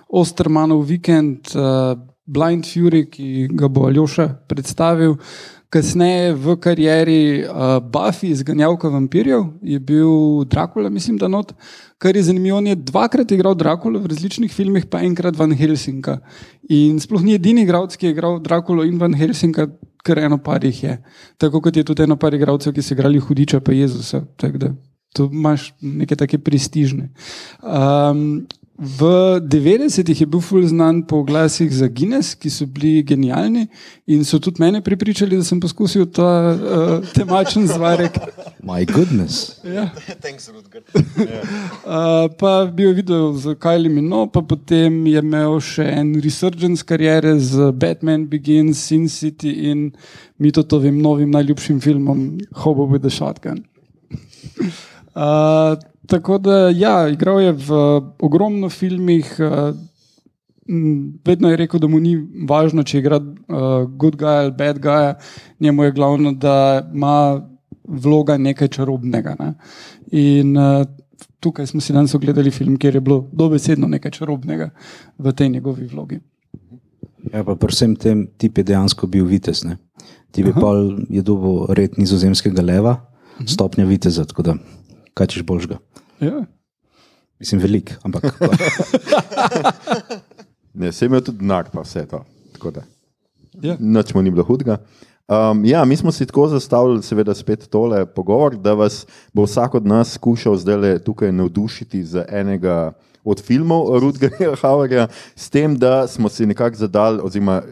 C: Ostermanov vikend, uh, Blind Fury, ki ga bo Aljoša predstavil. Kasneje v karieri uh, Buffy, izganjavka vampirjev, je bil Dracula, mislim, da not. Kar je zanimivo, on je dvakrat igral Dracula v različnih filmih, pa enkrat Van Helsinga. In sploh ni edini igralec, ki je igral Dracula in Van Helsinga, kar eno par jih je. Tako kot je tudi eno par igralcev, ki so igrali Hudiča pa Jezusa. Tako da tu imaš neke take prestižne. Um, v 90-ih je bil ful znan po glasih za Guinness, ki so bili genialni in so tudi mene pripričali, da sem poskusil ta uh, temačen zvarek.
D: My goodness.
C: Ja.
B: Thanks, Rudger.
C: Uh, [laughs] pa bil je videl z Kylie Mino, pa potem je imel še en resurgence karijere z Batman Begins, Sin City in Mitotovim novim najljubšim filmom Hobo with the Shotgun. Uh, [laughs] tako da, ja, igral je v ogromno filmih. M, Vedno je rekel, da mu ni važno, če igra uh, good guy ali bad guy, njemu je glavno, da ima vloga nekaj čarobnega. Ne? In uh, tukaj smo si danes ogledali film, kjer je bilo dobesedno nekaj čarobnega v tej njegovi vlogi.
D: Ja, pa pri vsem tem tip je dejansko bil vitez. Ne? Ti bi
C: Aha.
D: pa je dobil red nizozemskega leva, stopnja viteza, tako da kaj češ božga.
C: Ja.
D: Mislim, velik, ampak [laughs]
A: Ne, se je imel tudi denar, pa vse to.
C: Ja.
A: Noč mu ni bilo hudega. Um, ja, mi smo si tako zastavili, seveda, spet tole pogovor, da vas bo vsak od nas skušal zdaj tukaj navdušiti za enega od filmov Rudgerja Hauerja, [laughs] s tem, da smo si nekako zadali, oziroma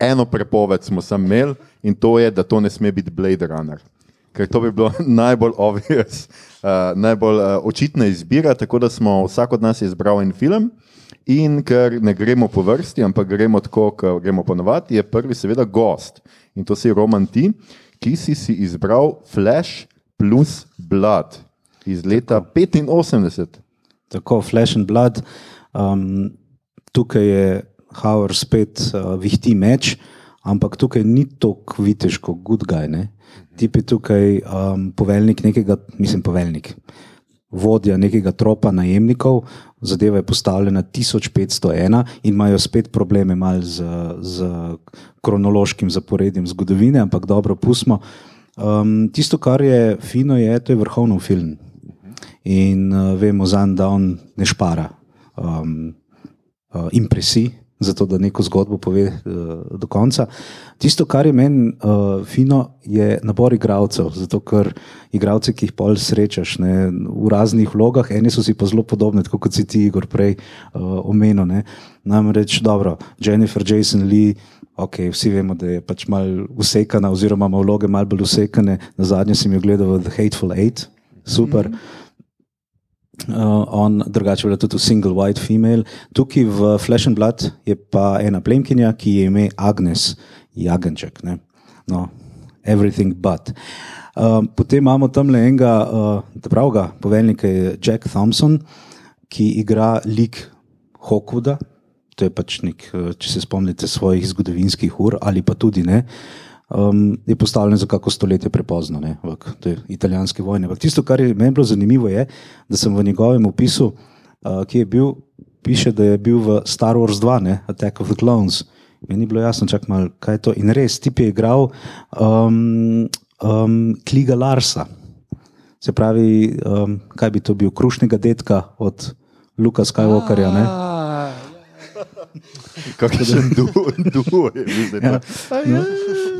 A: eno prepoved smo sam imeli in to je, da to ne sme biti Blade Runner. Ker to bi bilo [laughs] najbolj obvious, najbolj uh, očitna izbira, tako da smo vsak od nas izbral en film. In ker ne gremo po vrsti, ampak gremo tako, kot gremo ponovadi, je prvi, seveda, gost. In to si Roman ti, ki si si izbral Flash plus Blood iz leta 85.
D: tako Flash and Blood. Um, tukaj je Howard spet uh, vihti meč, ampak tukaj ni tako viteš kot good guy. Ne? Tip je tukaj um, poveljnik nekega, mislim, poveljnik. Vodja nekega tropa najemnikov, zadeva je postavljena 1501 in imajo spet probleme z, z kronološkim zaporedjem zgodovine, ampak dobro, pustimo. Um, tisto, kar je fino, je, to je vrhovno film. In uh, vemo, zan, da on ne špara um, uh, impresij, zato da neko zgodbo pove uh, do konca. Tisto, kar je meni uh, fino, je nabor igralcev, zato ker igralce, ki jih pol srečaš ne, v raznih vlogah, eni so si pa zelo podobni, kot si ti, Igor, prej uh, omenil. ne. Namreč, dobro, Jennifer Jason Lee. Okay, vsi vemo, da je pač malo usekana, oziroma ima vloge malo bolj usekane. Na zadnje sem jo gledal v The Hateful Eight, super. Mm -hmm. Uh, on drugače je tudi single white female. Tukaj v Flash and Blood je pa ena plemkinja, ki je ime Agnes Jagenček. Ne? No, everything but. Um, potem imamo tam le enega uh, pravega poveljnika, Jack Thompson, ki igra lik Hawkwooda. To je pač nek, uh, če se spomnite svojih zgodovinskih ur, ali pa tudi ne. Um, je postavljen za kako stoletje prepozno, ne, v italijanske vojne. Ampak tisto, kar je meni bilo zanimivo, je, da sem v njegovem opisu, uh, ki je bil, piše, da je bil v Star Wars 2, ne, Attack of the Clones. Meni ni bilo jasno, čak mal, kaj je to. In res, tip je igral um, um, Kliga Larsa. Se pravi, um, kaj bi to bil, krušnega detka od Luka Skywalkerja. Ne?
A: Kakšen [laughs] duo je bil zdaj.
D: Ja. No,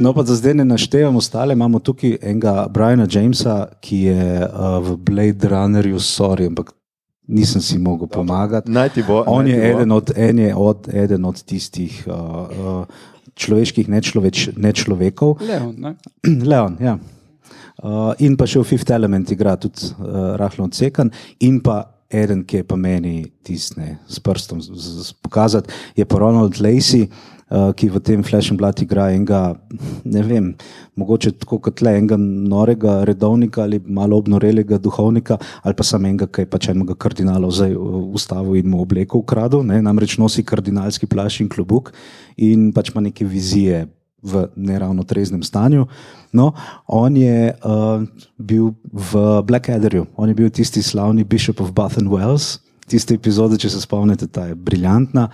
D: no, pa za zdaj ne naštevam ostale. Imamo tukaj enega Briana Jamesa, ki je uh, v Blade Runnerju, sorry, ampak nisem si mogel pomagati.
A: Naj ti bo.
D: On je eden od, en je od, eden od tistih uh, uh, človeških nečloveč, nečlovekov.
C: Leon, ne? [clears throat]
D: Leon, ja. Uh, in pa še v Fifth Element igra tudi uh, rahlo odsekan, in pa eden, ki je pa meni tisne s prstom z- z- z- pokazati, je pa Ronald Lacey, uh, ki v tem Flash and Blood igra enega, ne vem, mogoče tako kot le enega norega redovnika ali malo obnorelega duhovnika, ali pa samo enega, ki je pač enega kardinala zdaj ustavil in mu obleko ukradel, ne? namreč nosi kardinalski plašč in klobuk in pač ima neke vizije. V neravno treznem stanju. No, on je uh, bil v Blackadderju, on je bil tisti slavni Bishop of Bath and Wells, tiste epizode, če se spomnite, ta je briljantna.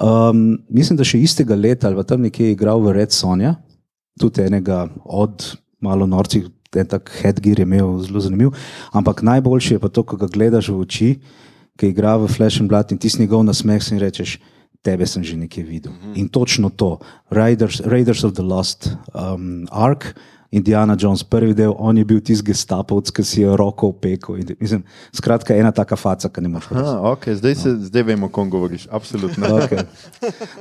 D: Um, mislim, da še istega leta ali tam nekje je igral v Red Sonja, tudi enega od malo norcih, en tak headgear je imel zelo zanimiv. Ampak najboljši je pa to, ko ga gledaš v oči, ki igra v Flash and Blood in ti njegov nasmeh in rečeš. Tebe sem že nekaj videl. In točno to, Raiders, Raiders of the Lost um, Ark, Indiana Jones, prvi del, on je bil tisti gestapovc, ki si je roko opekel. Mislim, skratka, ena taka faca, ki ne moreš.
A: Okay, zdaj, se, no. zdaj vemo, o kom govoriš. Absolutno. [laughs]
D: Okay.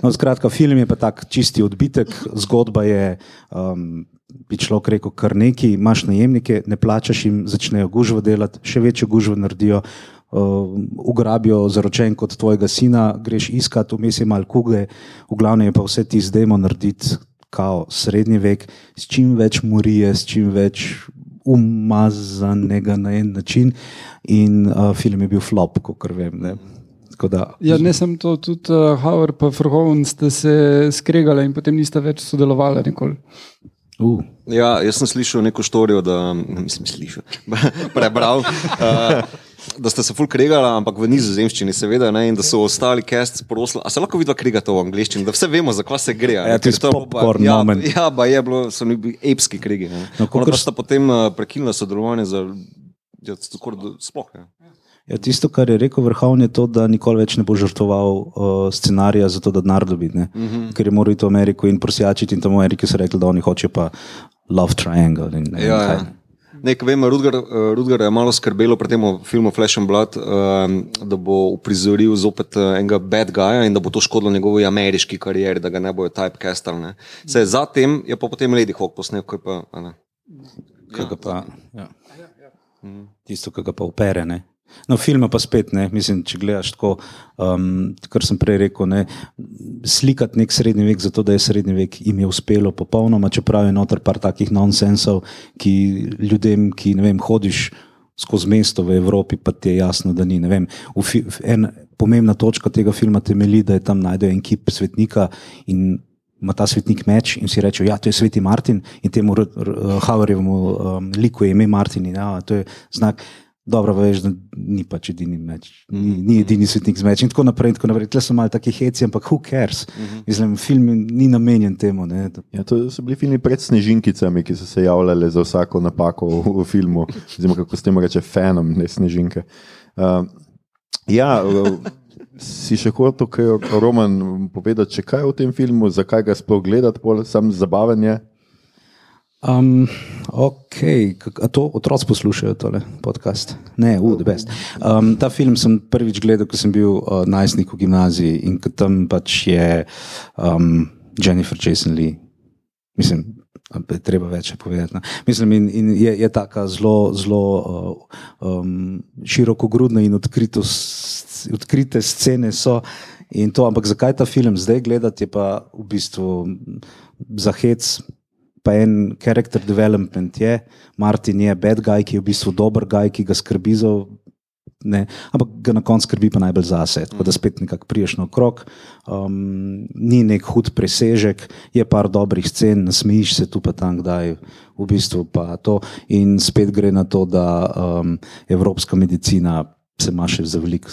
D: No, skratka, film je pa tak čisti odbitek, zgodba je. Um, Bi človek rekel, kar neki, imaš najemnike, ne plačaš jim, začnejo gužvo delati, še večjo gužvo naredijo, uh, ugrabijo zaročen kot tvojega sina, greš iskat, vmes je malo kuge, v glavnem je pa vse ti zdajmo narediti, kao srednji vek, s čim več morije, s čim več umazanega na en način. In uh, film je bil flop, kot vem. Ne.
C: Da, ja, ne sem to, tudi uh, Howard in Frhovn ste se skregali in potem niste več sodelovali nikoli.
B: Uh. Ja, jaz sem slišal neko štorijo, da nisem slišal, [laughs] prebral. Uh, da ste se ful kregali, ampak v nizozemščini, seveda, ne, in da so ostali cast prosili. A se lahko vidva kregate v angliščini, da vse vemo, za kva se gre.
D: Ja, to je popcorn ja, moment.
B: Ja, ba je bilo, so bili epski kregi. No, Kako sta potem uh, prekinila sodelovanje za, ja, sploh, ja.
D: Ja, tisto, kar je rekel vrhovni, je to, da nikoli več ne bo žrtvoval uh, scenarija za to, da denar dobi. Mhm. -huh. Ker je moral iti v Ameriko in prosjačiti in tam v Ameriki so rekli, da oni hočejo pa love triangle. In, ne,
B: ja, ja. Nek, vem, Rudger, eh, Rudger je malo skrbelo pri tem filmu Flash and Blood, um, da bo uprizoril zopet eh, enega bad guya in da bo to škodilo njegovi ameriški karieri, da ga ne bojo typecastali. Zatem je pa potem Lady Hawk posnel, kaj pa. Ne.
D: Kaj ja. pa ja. Mhm. Tisto, kar ga pa opere. Ne? No, filme pa spet ne, mislim, če gledaš tako, um, kar sem prej rekel, ne, slikati nek srednji vek, zato da je srednji vek jim je uspelo popolnoma, čeprav je noter par takih nonsensov, ki ljudem, ki ne vem, hodiš skozi mesto v Evropi, pa ti je jasno, da ni. Vem, fi, en, pomembna točka tega filma temelji, da je tam najdejo en kip svetnika in ima ta svetnik meč in si reče, ja, to je sveti Martin in temu Havarjevemu um, liku je ime Martin in ja, to je znak dobro veš, da ni pač edini meč, ni, ni edini svetnik z mečem in tako naprej. Tukaj so malo taki heci, ampak who cares? Uh mhm. -huh. Mislim, film ni namenjen temu.
A: Ja, to so bili filmi pred snežinkicami, ki so se javljali za vsako napako v, v filmu, oziroma kako s tem reče, fenom, ne snežinke. Uh, ja, si še hotel, kaj Roman povedal, če kaj v tem filmu, zakaj ga sploh gledati, samo zabavanje.
D: Um, ok, to otroci poslušajo, tole podcast? Ne, the best. Um, ta film sem prvič gledal, ko sem bil uh, najstnik v gimnaziji in tam pač je um, Jennifer Jason Lee. Mislim, treba več povedati. Ne? Mislim, in, in je, je tako zelo, zelo uh, um, široko grudna in odkrito, odkrite scene so. To, ampak zakaj ta film zdaj gledati, je pa v bistvu zahec pa en character development je, Martin je bad guy, ki je v bistvu dober guy, ki ga skrbi za. Ne, ampak ga na koncu skrbi pa najbolj zase, tako da spet nekako priješ na okrog. Um, ni nek hud presežek, je par dobrih scen, nasmejiš se tu pa tam, kdaj v bistvu pa to. In spet gre na to, da um, evropska medicina se ima še za veliko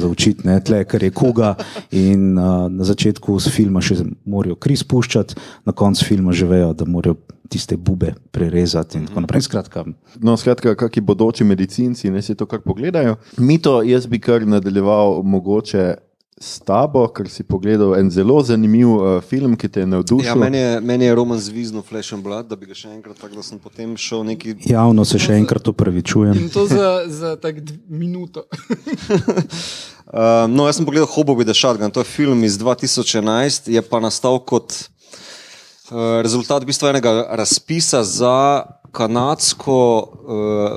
D: zaučiti, tle, ker je kuga. In uh, na začetku filma še morajo kri spuščati, na koncu filma že vejo, da morajo tiste bube prerezati. Skratka.
A: No, skratka, kakšni bodoči medicinci ne se to kar pogledajo. Mi to, jaz bi kar nadaljeval mogoče s tabo, ker si pogledal en zelo zanimiv uh, film, ki te je navdušil.
B: Ja, meni, je, meni je roman zvizno Flash and Blood, da bi ga še enkrat tako, da sem potem šel neki.
D: Javno se še enkrat upravičujem.
C: In to za, za tak minuto.
B: uh, [laughs] no, jaz sem pogledal Hobobi the Shotgun, to je film iz 2011, je pa nastal kot uh, rezultat bistvenega razpisa za kanadsko, uh,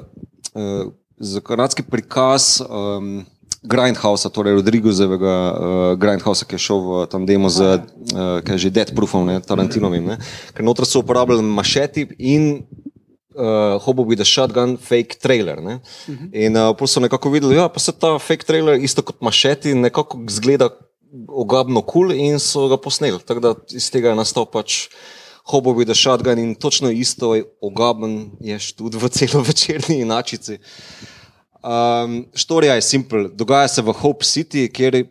B: uh, za kanadski prikaz. Um, Grindhouse, torej Rodrigozevega uh, Grindhouse, ki je šel v tam demo z uh, že Dead Proofom, ne, Tarantinovim, ne, ker noter so uporabljali mašeti in uh, Hobo with a Shotgun fake trailer. Ne. In uh, pol so nekako videli, da ja, pa se ta fake trailer isto kot mašeti nekako zgleda ogabno kul cool in so ga posneli. Tako da iz tega je nastal pač Hobo with a Shotgun in točno isto je ogaben je tudi v celo večerni inačici. Um, štorija je simpel, dogaja se v Hope City, kjer,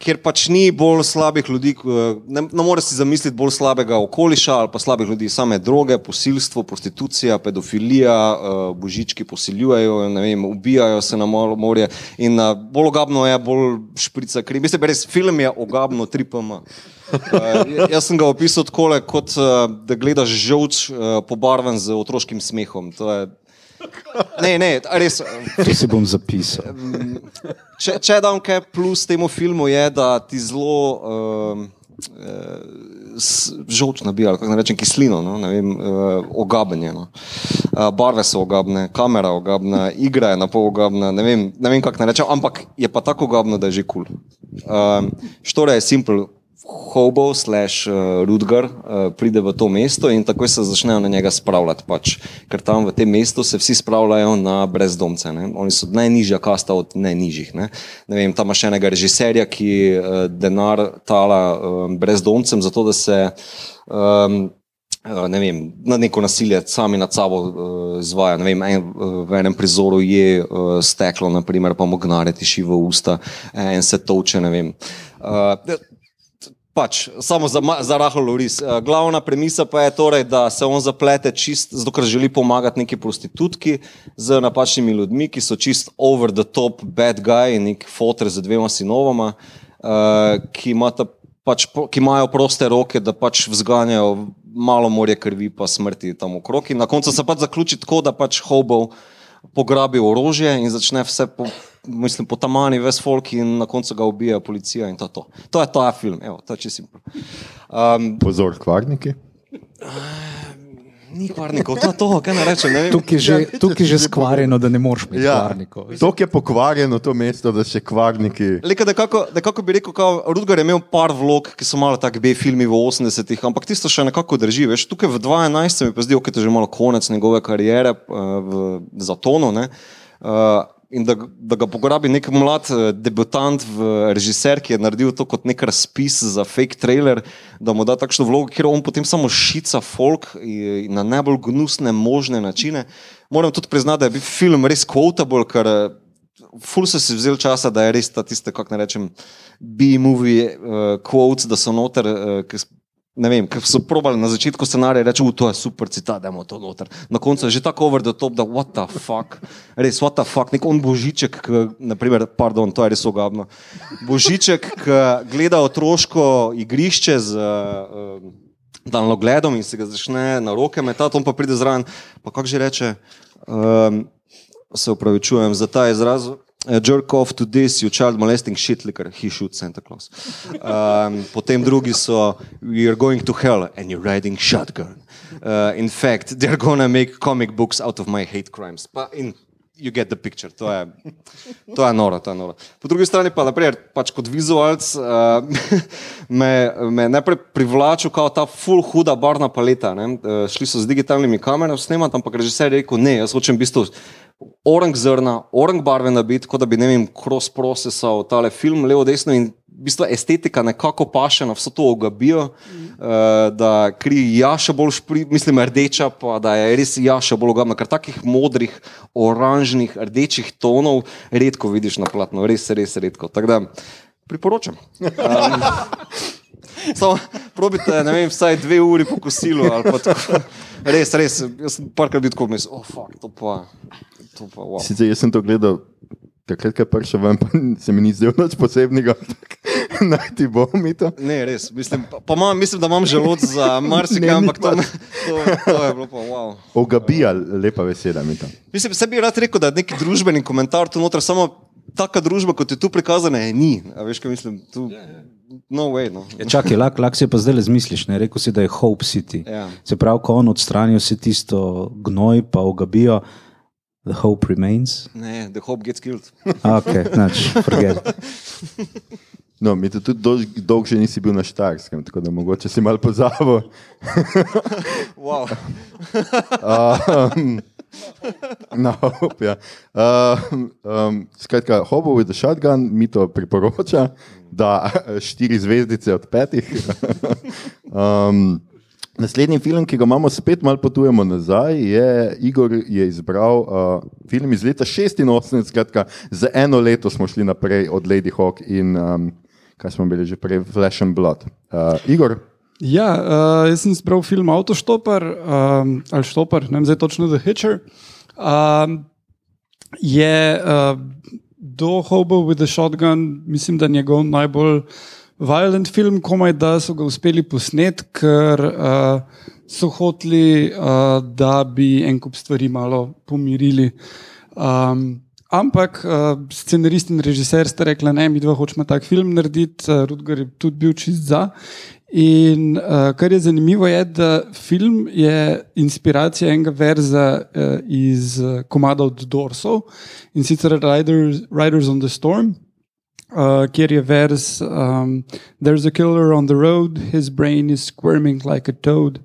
B: kjer pač ni bolj slabih ljudi. eh, Ne, ne moreš si zamisliti bolj slabega okoliša ali pa slabih ljudi, same droge, posilstvo, prostitucija, pedofilija, uh, božički posiljujejo, vem, ubijajo se na mor- morje. In uh, bolj ogabno je, bolj šprica kri. Mislim, res film je ogabno, 3PM. Uh, jaz sem ga opisal tako, kot uh, da gledaš žolč uh, pobarvan z otroškim smehom. To je, ne, ne, res.
D: To si bom zapisal.
B: Če, če dam kaj plus temu filmu, je, da ti zelo um, žolč nabija, kako naj rečem, kislino, no? ne vem, uh, ogabenje. No? Uh, barve so ogabne, kamera je ogabna, igra je na pol ogabna, ne vem, ne vem kako naj rečem, ampak je pa tako ogabno, da je že kul. Cool. Um, Štora je simpel. Hobo slash uh, Rudgar uh, pride v to mesto in takoj se začnejo na njega spravljati. Pač. Ker tam v tem mestu se vsi spravljajo na brezdomce. Ne? Oni so najnižja kasta od najnižjih. Ne? Ne vem, tam imaš enega režiserja, ki uh, denar tala um, brezdomcem, zato da se um, ne vem, na neko nasilje sami nad sabo uh, izvaja. Ne Vem, en, v enem prizoru je uh, steklo, naprimer, pa mu gnare tiši v usta, en se toče. Pač, samo za, za rahlo loris. Eh, Glavna premisa pa je torej, da se on zaplete čist, zato ker želi pomagati neki prostitutki z napačnimi ljudmi, ki so čist over the top bad guy nek fotor z dvema sinovoma, uh, ki, imata, pač, ki imajo proste roke, da pač vzganjajo malo morje krvi pa smrti tam okrog. In na koncu se pač zaključi tako, da pač Hobov pograbi orožje in začne vse po, mislim, po tamani, ves folk in na koncu ga ubija policija in to je to. To je ta film, evo, to je čisto simpel. Um,
A: Pozor, kvarniki.
B: ni kvarnikov, to je to, kaj ne rečem. Ne vem.
D: Tukaj je že, tukaj je že skvarjeno, da ne moreš imeti
A: Ja,
D: kvarnikov.
A: to je pokvarjeno to mesto, da še kvarniki.
B: Leka, nekako, nekako bi rekel, da Rudgar je imel par vlog, ki so malo tako B filmi v 80-ih, ampak tisto še nekako drži. Veš, tukaj v 12 se mi pa zdi, da je že malo konec njegove kariere uh, v Zatonu. ne. Uh, In da, da ga pograbi nek mlad eh, debutant, režiser, ki je naredil to kot nek razpis za fake trailer, da mu da takšno vlogo, kjer on potem samo šica folk in na najbolj gnusne možne načine. Moram tudi priznati, da je bil film res quotable, ker eh, ful so si vzeli časa, da je res ta tiste, kako ne rečem, B-movie uh, quotes, da so noter, uh, ki ne vem, ker so probali na začetku scenarija reči, to je super citat, dajmo to noter. Na koncu je že tako over the top, da what the fuck, res what the fuck, nek on božiček, ki, naprimer, pardon, to je res ogabno, božiček, ki gleda otroško igrišče z uh, daljnogledom in se ga začne na roke metati, on pa pride zraven, pa kako že reče, um, se upravičujem za ta izraz. Uh, Jerk off to this, you child molesting shit, liquor, he shoots Santa Claus. Um, [laughs] potem drugi so, are going to hell and you're riding shotgun. Uh, in fact, they're gonna make comic books out of my hate crimes. Pa in you get the picture, to je, to je noro, to je noro. Po drugi strani pa, naprimer, pač kot vizualc uh, [laughs] me, me najprej privlačil kao ta full huda barna paleta. Ne? Uh, šli so z digitalnimi kamerami snemati, ampak režiser je rekel, ne, jaz hočem v bistvu orang zrna, orang barve nabiti, kot da bi, ne vem, cross procesal tale film levo, desno in bistvu estetika nekako paše na vso to ogabijo, mm. uh, da kri jaša bolj špri, mislim, rdeča, pa da je res jaša bolj ogabna, ker takih modrih, oranžnih, rdečih tonov redko vidiš na platnu, res, res redko. Tako da priporočam. Um, [laughs] Samo probite, ne vem, vsaj dve uri po kosilu. Res, res, jaz sem parkrat bil tako mislil, oh, to pa, to pa, wow.
A: Sicer jaz sem to gledal, takrat, ko je prišel ven, pa [laughs] se mi ni zdelo nič posebnega. [laughs] Naj ti bo mi to.
B: Ne, res, mislim, pa, pa imam, mislim, da imam želod za [laughs] marsikaj, ampak to, me- to, to je bilo pa wow.
A: Ogabija, lepa beseda mi to.
B: Mislim, se bi rad rekel, da je neki družbeni komentar tu noter, samo taka družba, kot je tu prikazana, je ni. A veš, kaj mislim, tu, no way, no.
D: Ja, čakaj, lahko lak si pa zdaj le zmisliš. Ne? Rekel si, da je Hope City.
B: Ja.
D: Se pravi, ko on odstranijo vse tisto gnoj, pa ogabijo. The Hope Remains.
B: Ne, The Hope Gets Killed.
D: Ok, znači, forget.
A: No, mi to tudi dolg, dolg že nisi bil na Štarskem, tako da mogoče si mal pozabil. [laughs]
B: Wow.
A: Um, no, hope, ja. um, um, skratka, Hobo with the Shotgun mi to priporoča, da štiri zvezdice od petih. [laughs] um, naslednji film, ki ga imamo, spet malo potujemo nazaj, je Igor je izbral uh, film iz leta 86, skratka, za eno leto smo šli naprej od Lady Hawk in um, kaj smo bili že prej, Flash and Blood. Uh, Igor.
C: Ja, uh, jaz sem izbral film Autoštopar um, ali Štopar, ne vem zdaj točno The Hitcher. Um, je uh, do Hobo with the Shotgun, mislim, da njegov najbolj violent film, komaj da so ga uspeli posnet, ker uh, so hoteli, uh, da bi en kup stvari malo pomirili. Um, Ampak uh, scenarist in režiser sta rekla, da mi dva hočemo tak film narediti, uh, Rudgar je tudi bil čist za. In uh, kar je zanimivo, je, da film je inspiracija enega verza uh, iz uh, komada od Dorsov in sicer Riders, Riders on the Storm. Uh, kjer je vers: um, There's a killer on the road, his brain is squirming like a toad.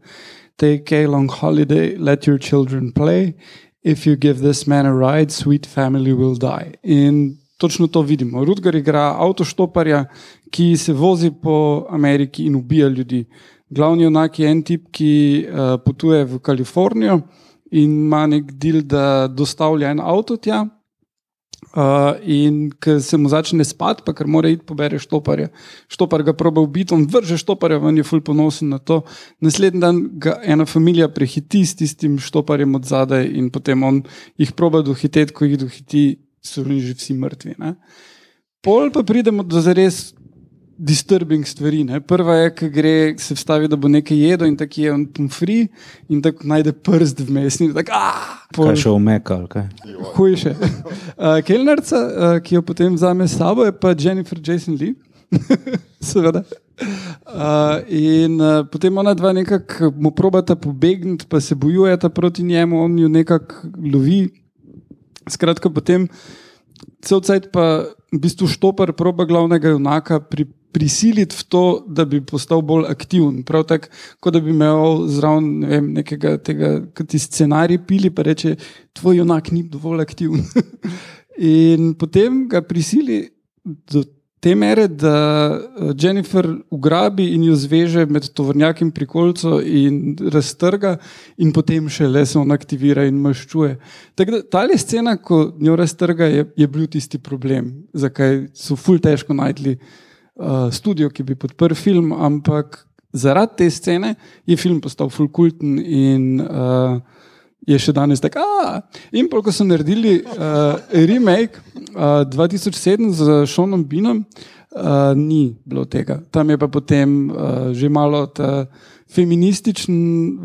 C: Take a long holiday, let your children play. If you give this man a ride, sweet family will die. In točno to vidimo. Rudgar igra avtoštoparja, ki se vozi po Ameriki in ubija ljudi. Glavni junak je en tip, ki uh, potuje v Kalifornijo in ima nek del, da dostavlja en avto tja. Uh, in ko se mu začne spati, pa ker mora iti pobere štoparja. Štopar ga proba ubiti, on vrže štoparja, ven je ful ponosen na to. Naslednji dan ga ena familija prehiti s tistim štoparjem od zadaj in potem on jih proba dohiteti, ko jih dohiti, so že vsi mrtvi. Ne? Pol pa pridemo do zares disturbing stvari. Ne? Prva je, ki gre, se vstavi, da bo nekaj jedel in tako je on pomfri in tako najde prst vmes. in tako, "Ah!" Pol-
D: Kaj še umeka, ali kaj?
C: Hujše. Uh, [laughs] Kelnerca, uh, ki jo potem vzame s sabo, je pa Jennifer Jason Lee. [laughs] Seveda. Uh, in uh, potem ona dva nekako mu probata pobegniti, pa se bojujeta proti njemu, on jo nekako lovi. Skratka, potem cel cajt pa v bistvu štopar proba glavnega junaka pri, prisiliti v to, da bi postal bolj aktiven. Prav tako, kot da bi imel zraven ne vem, nekega tega, kot ti scenarij pili, pa reče, tvoj junak ni dovolj aktiven. [laughs] In potem ga prisili do te mere, da eh, Jennifer ugrabi in jo zveže med tovornjakom pri kolcu in raztrga, in potem še le se on aktivira in maščuje. Tako da ta scena, ko njo raztrga, je, je bil tisti problem, zakaj so ful težko najdli uh, studio, ki bi podprl film, ampak zaradi te scene je film postal fulkulten in uh, je še danes tako. In pol, ko so naredili uh, remake uh, 2007 z Seanom Binom, uh, ni bilo tega. Tam je pa potem uh, že malo ta feminističen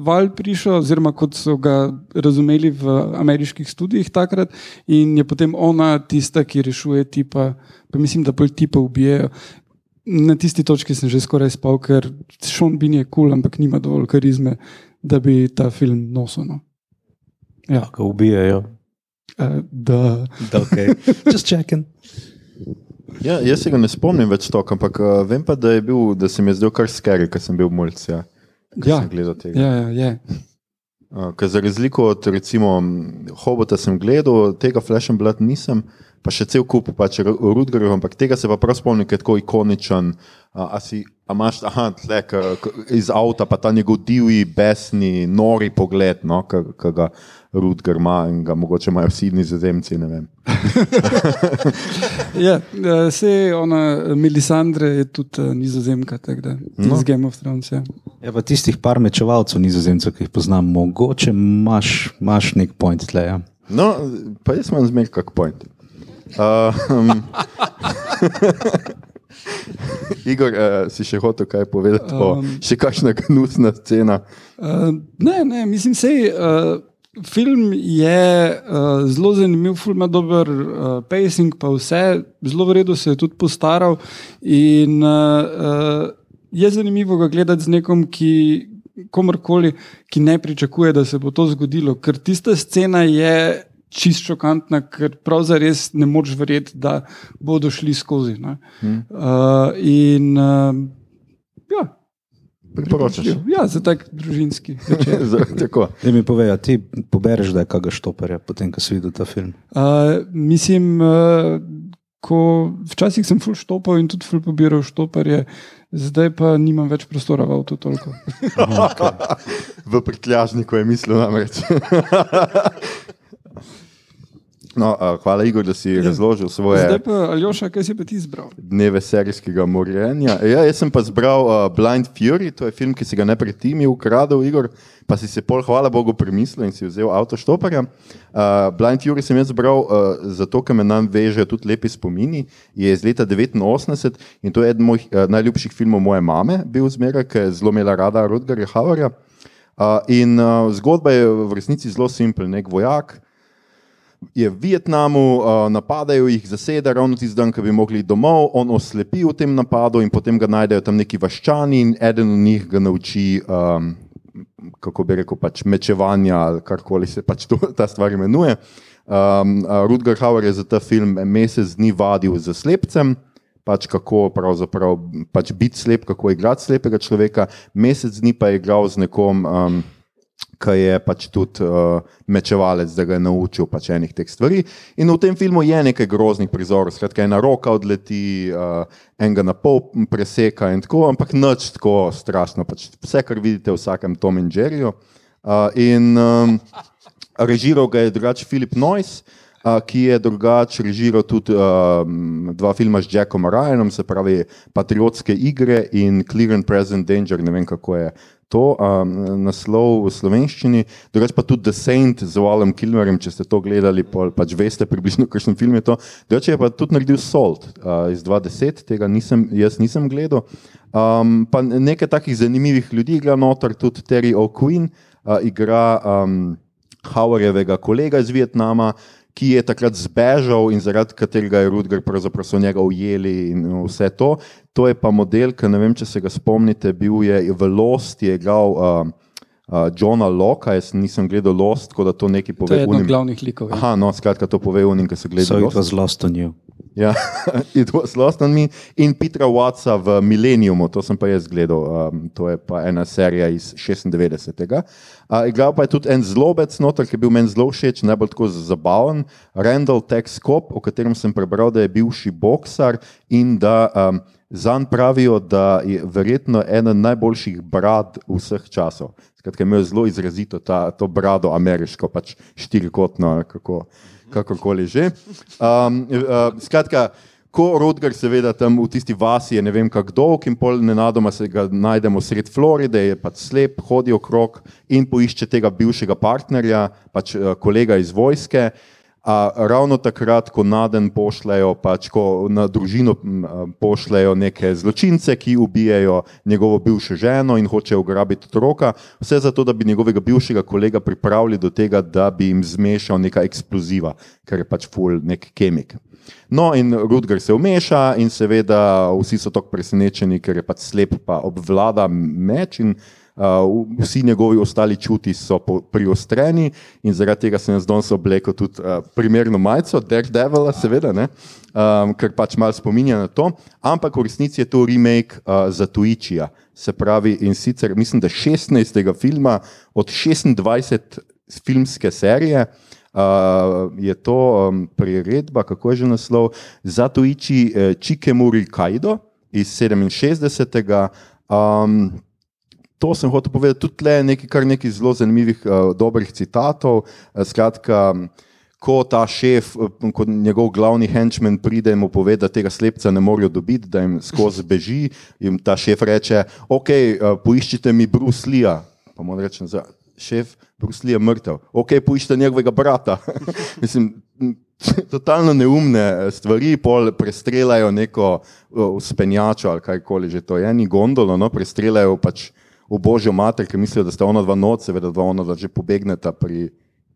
C: val prišel, oziroma kot so ga razumeli v ameriških študijih takrat, in je potem ona tista, ki rešuje tipa, pa mislim, da pol tipa ubijejo. Na tisti točki sem že skoraj spal, ker Sean Bean je kul, cool, ampak nima dovolj karizme, da bi ta film nosil. No. Ja,
D: Ga ubijajo.
C: uh, da.
D: Da, okay. [laughs] Just checking.
A: Ja, jaz se ga ne spomnim več toliko, ampak uh, vem pa, da, je bil, da se mi je zdel kar skeri, ker sem bil mulj. Ja, ko
C: Ja.
A: sem gledal tega.
C: Ja, ja, je.
A: Uh, ker za razliko od recimo Hobota sem gledal, tega Flash and Blood nisem, pa še cel kup pač Rudgerov, ampak tega se pa prav spomnim, ker je tako ikoničen. Uh, a si, a imaš, aha, tle, k, k, iz avta pa ta njegov divji, besni, nori pogled, no, ki ga Rudger ima in ga mogoče imajo vsi nizozemci, ne vem. [laughs]
C: Ja, vse ona, Melisandre je tudi uh, nizozemka, tako da no. z Game of Thrones. Ja.
D: Ja, pa tistih par mečevalcev, nizozemcev, ki jih poznam, mogoče imaš, imaš nek point tle. Ja.
A: No, pa jaz imam zmer kak point. Um, [laughs] Igor, uh, si še hotel kaj povedati? Um,
C: Um,
A: še kakšna gnusna scena?
C: Uh, ne, ne, mislim, sej, uh, film je uh, zelo zanimiv, film ima dober uh, pacing, pa vse, zelo v redu se je tudi postaral. In uh, uh, je zanimivo ga gledati z nekom, ki. Komorkoli, ki ne pričakuje, da se bo to zgodilo, ker tista scena je čist šokantna, ker pravzaprav ne moreš verjeti, da bodo šli skozi. Hmm. Uh, in uh, ja.
A: Priporočaš?
C: Ja, za tak družinski večer. [laughs]
D: Da mi povej, ti pobereš, da je kaga štoperja, potem, ko si videl ta film?
C: Uh, mislim, uh, ko včasih sem full štopal in tudi full pobiral štoperje, zdaj pa nimam več prostora v avtu toliko. [laughs]
A: v prtljažniku je mislil namreč. [laughs] No, uh, hvala, Igor, da si ja. razložil svoje.
C: Zdaj pa, Aljoša, kaj si pa ti izbral?
A: Dneve serijskega morjenja. Ja, jaz sem pa izbral uh, Blind Fury, to je film, ki si ga ne predtem ukradel, Igor, pa si se pol, hvala Bogu, premislil in si vzel avto štoparja. Uh, Blind Fury sem jaz izbral uh, zato, ker me nam veže tudi lepi spomini. Je iz leta 89 in to je eden mojih uh, najljubših filmov moje mame, bil zmeraj, ker je zelo imela rada Rudgarja Havarja. Uh, in uh, zgodba je v resnici zelo simpel, nek vojak je v Vietnamu, uh, napadajo jih, zasede ravno tisti dan, ko bi mogli domov, on oslepi v tem napadu in potem ga najdejo tam neki vaščani in eden od njih ga nauči, um, kako bi rekel, pač mečevanja ali karkoli se pač to, ta stvar imenuje. Um, uh, Rudger Hauer je za ta film mesec dni vadil z slepcem. Pač kako pač biti slep, kako igrati slepega človeka, mesec dni pa je igral z nekom, um, ki je pač tudi uh, mečevalec, da ga je naučil pač enih teh stvari. In v tem filmu je nekaj groznih prizorov, skratka, ena roka odleti, uh, enega na pol preseka in tako, ampak noč tako strašno. Pač vse, kar vidite v vsakem Tom in Jerryju. Uh, in um, režiral ga je drugače Filip Noyce. Ki je drugače režiral tudi dva filma z Jackom Ryanom, se pravi Patriotske igre in Clear and Present Danger, ne vem kako je to um, naslov v slovenščini, drugače pa tudi The Saint z Wallem Kilmerjem, če ste to gledali, pol, pač veste približno, [laughs] kakšen film je to. Drugače je pa tudi naredil Salt uh, iz 2010, tega nisem, jaz nisem gledal. Um, pa nekaj takih zanimivih ljudi igra noter, tudi Terry O'Quinn uh, igra um, Howardjevega kolega iz Vietnama, ki je takrat zbežal in zaradi katerega je Rudger pravzaprav so njega ujeli in vse to. To je pa model, ki ne vem, če se ga spomnite, bil je v Lost, je igral uh, uh, Johna Locke, jaz nisem gledal Lost, tako da to nekaj pove.
C: To je eden od glavnih likov.
A: Ja. Aha, no, skratka, to pove unim, ki se gledajo.
D: So it was lost on you.
A: Ja, [laughs] it was lost on me. In Petra Watsa v Millenniumu, to sem pa jaz gledal, um, to je pa ena serija iz 96. Uh, igral pa je tudi en zlobec, noter, ki je bil meni zelo všeč, najbolj tako zabaven, Randall Tex Cop, o katerem sem prebral, da je bivši boksar in da um, zanj pravijo, da je verjetno ena najboljših brad vseh časov. Skratka, imel je zelo izrazito ta, to brado ameriško, pač štirikotno, kako kakorkoli že. Um, uh, skratka, ko Rodger, seveda, tam v tisti vasi je ne vem kako dolg in pol nenadoma se ga najdemo sred Floride, je pač slep, hodi okrog in poišče tega bivšega partnerja, pač uh, kolega iz vojske. A ravno takrat, ko na dan pošljajo, pač ko na družino pošljajo neke zločince, ki ubijajo njegovo bivšo ženo in hočejo ugrabiti otroka, vse zato, da bi njegovega bivšega kolega pripravili do tega, da bi jim zmešal neka eksploziva, ker je pač full nek kemik. No, in Rudger se vmeša, in seveda vsi so tako presenečeni, ker je pač slep, pa obvlada meč. Uh, vsi njegovi ostali čuti so priostreni, in zaradi tega sem jaz danes oblekel tudi primerno majico, Daredevil, seveda, um, ker pač malo spominja na to. Ampak v resnici je to remake uh, za Tuičija. Se pravi, in sicer mislim, da 16. filma od 26 filmske serije. Uh, je to um, priredba, kako je že naslov, za Tuiči eh, Čikemuri Kajdo iz 67. Um, to sem hotel povedati, tudi tle nekaj, kar nekaj zelo zanimivih, uh, dobrih citatov. Uh, skratka, ko ta šef, uh, ko njegov glavni henchman pride in mu pove, da tega slepca ne morejo dobiti, da jim skozi [laughs] beži, in ta šef reče: Ok, uh, poiščite mi Bruce Lee. Pa mu rečem, šef, Bruce Lee je mrtev. Ok, poiščite njegovega brata. [laughs] Mislim, [laughs] Totalno neumne stvari, pol prestreljajo neko uspenjačo ali kajkoli že to je, ni gondolo, no, prestreljajo pač v božjo mater, ki mislijo, da sta ona dva noč, seveda dva ona dva že pobegneta pri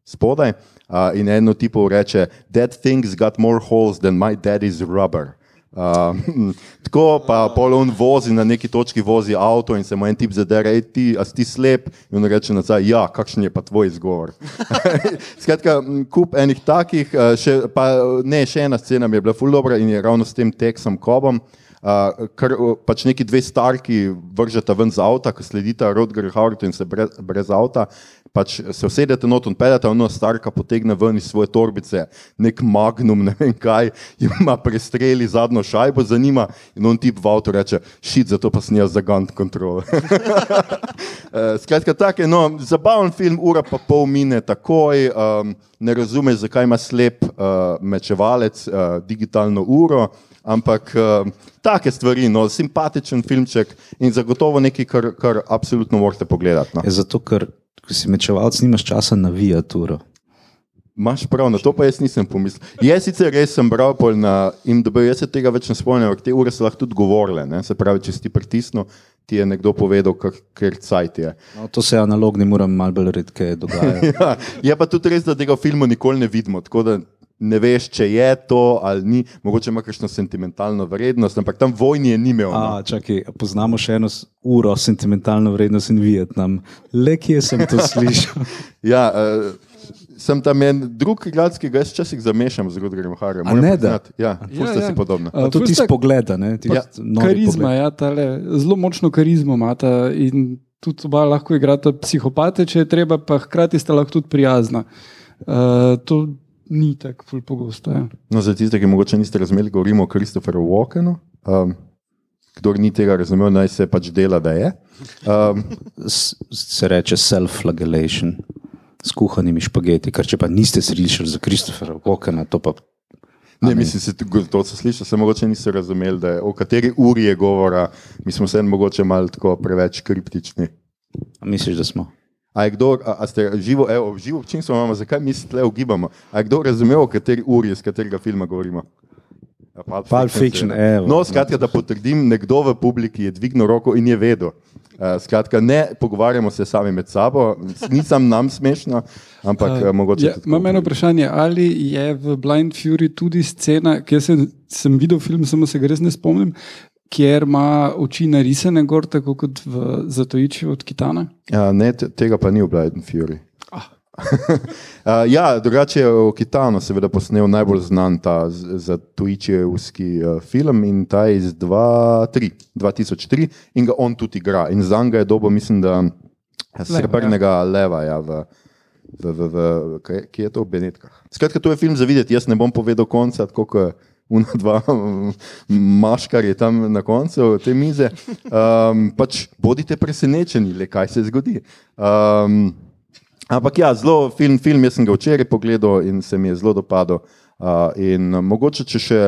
A: spodaj. Uh, in eno tipo reče: That thing's got more holes than my daddy's rubber. Uh, [laughs] tako pa pol on vozi na neki točki, vozi avto in se mu en tip zadere, ej ti, a si ti slep in on reče nazaj, ja, kakšen je pa tvoj izgovor. [laughs] Skratka, kup enih takih, še, pa ne, še ena scena mi je bila ful dobra in je ravno s tem teksom kobom. Uh, uh, pač neki dve starki vržeta ven z avta, ki sledita Rodger Howard in se brez, brez avta, pač se usedete not in pedete, ona starka potegne ven iz svoje torbice nek magnum, [laughs] ne vem kaj, ima prestreli zadnjo šajbo za njima in on tip v avtu reče, šit, zato pa snija za gun control. Uh, [laughs] Skratka, tako je, no, zabaven film, ura pa pol mine takoj, um, ne razumeš, zakaj ima slep uh, mečevalec uh, digitalno uro, ampak uh, take stvari, no, simpatičen filmček in zagotovo nekaj, kar, kar absolutno morate pogledati. No.
D: Zato, ker ko si mečevalc, nimaš časa na viaturo.
A: Maš prav, na to pa jaz nisem pomislil. Jaz sicer res sem bral na IMDB, jaz se tega več ne spomnim, ampak te ure so lahko tudi govorile. Ne? Se pravi, če si ti pritisnil, ti je nekdo povedal, ker cajt je.
D: No, to se analogni moram mal bolj redke dogajati. [laughs]
A: Ja, je pa tudi res, da tega filma nikoli ne vidimo. Tako da ne veš, če je to ali ni, mogoče ima kakšno sentimentalno vrednost, ampak tam vojni je ni imel. no.
D: A, čakaj, poznamo še eno uro sentimentalno vrednost in Vietnam. Le kje sem to slišal? [laughs]
A: Ja, uh, sem tam en drug igralec, ki ga jaz včasih zamešam z Rudgerjem Harjem.
D: Ne da?
A: Ja,
C: Ja, ja.
A: si podobni.
C: A,
D: tudi iz pogleda. Ne, tisti
A: Ja,
C: Karizma,
D: pogled.
C: ja, tale, zelo močno karizmo imata in tudi oba lahko igrata psihopate, če je treba, pa hkrati sta lahko tudi prijazna. Uh, to ni tako ful pogosto. Ja.
A: No, za tiste, ki mogoče niste razumeli, govorimo o Kristoferu Walkenu. Um, kdor ni tega razumel, naj se pač dela, da je. Um,
D: Se reče self-flagellation s kuhanimi špageti, ker če pa niste slišali za Kristofera Walkena, to pa
A: ne, mislim, se, to so slišali, se mogoče niste razumeli, da je, o kateri uri je govora. Mi smo se mogoče malo tako preveč kriptični.
D: a misliš, da smo.
A: A je kdo, a, a ste živo, evo, živo občinstvo imamo, zakaj mi se tle ugibamo? A je kdo razumel, o kateri uri, iz katerega filma govorimo? A Pulp
D: Pulp Fiction, evo.
A: No, skratka, da potrdim, nekdo v publiki je dvignil roko in je vedel. Uh, skratka, ne pogovarjamo se sami med sabo, nisem nam smešno, ampak uh, mogoče.
C: Ja, imam eno vprašanje, ali je v Blind Fury tudi scena, kjer sem, sem videl film, samo se ga res ne spomnim, kjer ima oči narisane gor, tako kot v Zatojiči od Kitana.
A: Uh, ne, te- tega pa ni v Blind Fury.
C: Ah.
A: Uh, [laughs] ja, drugače je v Kitanu seveda posnel najbolj znan ta z- za tujčevski uh, film in ta je iz 2003, 2003 in ga on tudi igra. In za njega je dobo, mislim, da srebrnega leva ja, v, v, v, v kje je to v Benetkah. Skratka, to je film za videti, jaz ne bom povedal konca, tako kot una dva [laughs] maškar je tam na koncu te mize. Um, pač bodite presenečeni, le kaj se zgodi. Um, Ampak ja, zelo film, film, jaz sem ga včeraj pogledal in se mi je zelo dopadel. Uh, in mogoče, če še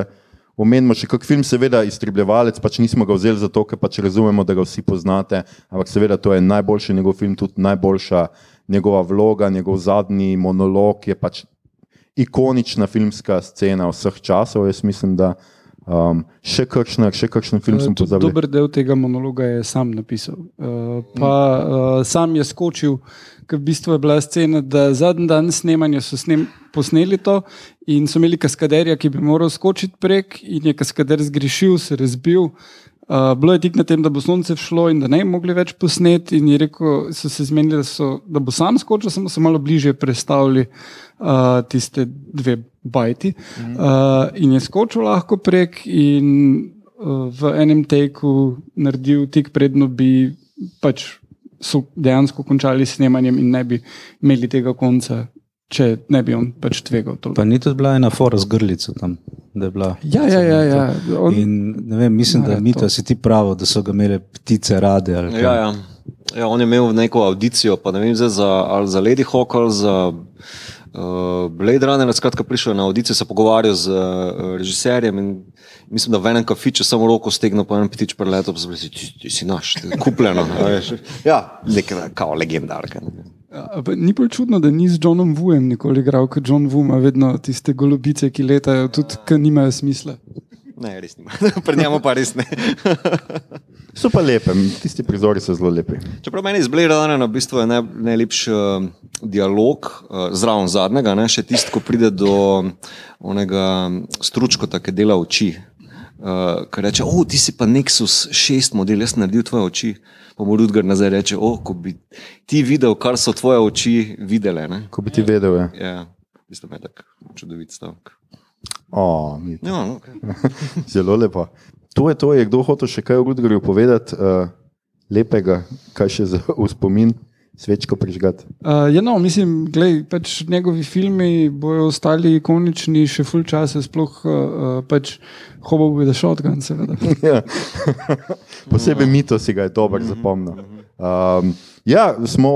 A: omenimo še kak film, seveda iztrebljevalec, pač nismo ga vzeli zato, ker pač razumemo, da ga vsi poznate, ampak seveda to je najboljši njegov film, tudi najboljša njegova vloga, njegov zadnji monolog je pač ikonična filmska scena vseh časov. Jaz mislim, da um, še kakšen, še kakšen film sem
C: Tudi
A: pozabil.
C: Dober del tega monologa je sam napisal. Uh, pa uh, sam je skočil, ker v bistvu je bila scena, da zadnji dan snemanja so snem, posneli to in so imeli kaskaderja, ki bi moral skočiti prek in je kaskader zgrešil, se razbil. Uh, bilo je tik na tem, da bo sonce všlo in da ne bi mogli več posneti, in je rekel, so se zmenili, da, so, da bo sam skočil, samo so malo bliže predstavili uh, tiste dve bajti. Uh, in je skočil lahko prek, in uh, v enem teku naredil tik predno bi pač so dejansko končali s snemanjem in ne bi imeli tega konca, če ne bi on pač tvegal. toliko.
D: Pa ni tudi bila ena fora z grlico tam. da je bila-
C: Ja, ja, ja. ja. On,
D: In ne vem, mislim, da
C: Ja,
D: mi
C: to.
D: to si ti pravo, da so ga imele ptice rade.
B: Ja, ja. Ja, on je imel neko audicijo, pa ne vem, zdaj za, ali za Lady Hawk ali za uh, Blade Runner. Skratka, prišel je na audicijo, se pogovarjal z uh, režiserjem in mislim, da v enem kafiču samo roko stegnil, pa en ptič preletel, pa si ti, ti si naš, ti je kupljeno. Ja, nekaj kao legendarka. Ne.
C: A pa Ni bolj čudno, da ni z Johnom Vujem nikoli igral, ker John Vu ima vedno tiste golobice, ki letajo, tudi ki nimajo smisla.
B: ne, res nima. [laughs] Pri njemu pa res ne. [laughs]
A: So pa lepe, tisti prizori so zelo lepi.
B: Čeprav meni iz Blade Runnera v bistvu je naj, najlepši uh, dialog, uh, zraven zadnjega, ne, še tisti, ko pride do onega stručkota, ki dela oči. Uh, Ker reče, o, ti si pa Nexus 6 model, jaz naredil tvoje oči. Pa mu Rudgar nazaj reče, o, ko bi ti videl, kar so tvoje oči videle. Ne?
A: Ko bi ti vedel. Ja.
B: Ja, mislim, da je tak čudovit stavek.
A: O, mi-
B: Ja, okay. [laughs]
A: Zelo lepo. To je to, je kdo hotel še kaj o Rudgerju povedati, uh, lepega, kaj še za [laughs] v spomin, svečko prižgati.
C: Uh, ja, no, mislim, glej, pač njegovi filmi bojo ostali ikonični še full časa, sploh uh, pač Hobo with a Shotgun, seveda. [laughs]
A: Ja. Posebej mito si ga je dobro zapomnil. Um, ja, smo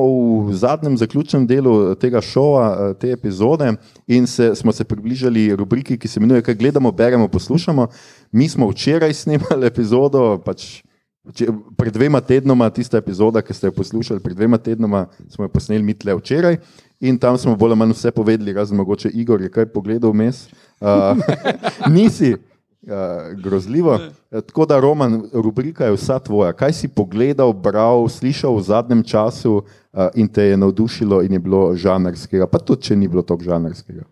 A: v zadnjem zaključnem delu tega šova, eh, te epizode, in se, smo se približali rubriki, ki se imenuje Kaj gledamo, beremo, poslušamo. Mi smo včeraj [laughs] snemali epizodo, pač če, pred dvema tednoma, tista epizoda, ki ste jo poslušali, pred dvema tednoma smo jo posneli mi tle včeraj. In tam smo bolj ali manj vse povedali, razen mogoče Igor je kaj pogledal vmes. Uh, [laughs] nisi. Uh, grozljivo. Eh, Tako da, Roman, rubrika je vsa tvoja. Kaj si pogledal, bral, slišal v zadnjem času uh, in te je navdušilo in je bilo žanrskega, pa tudi če ni bilo tako žanrskega.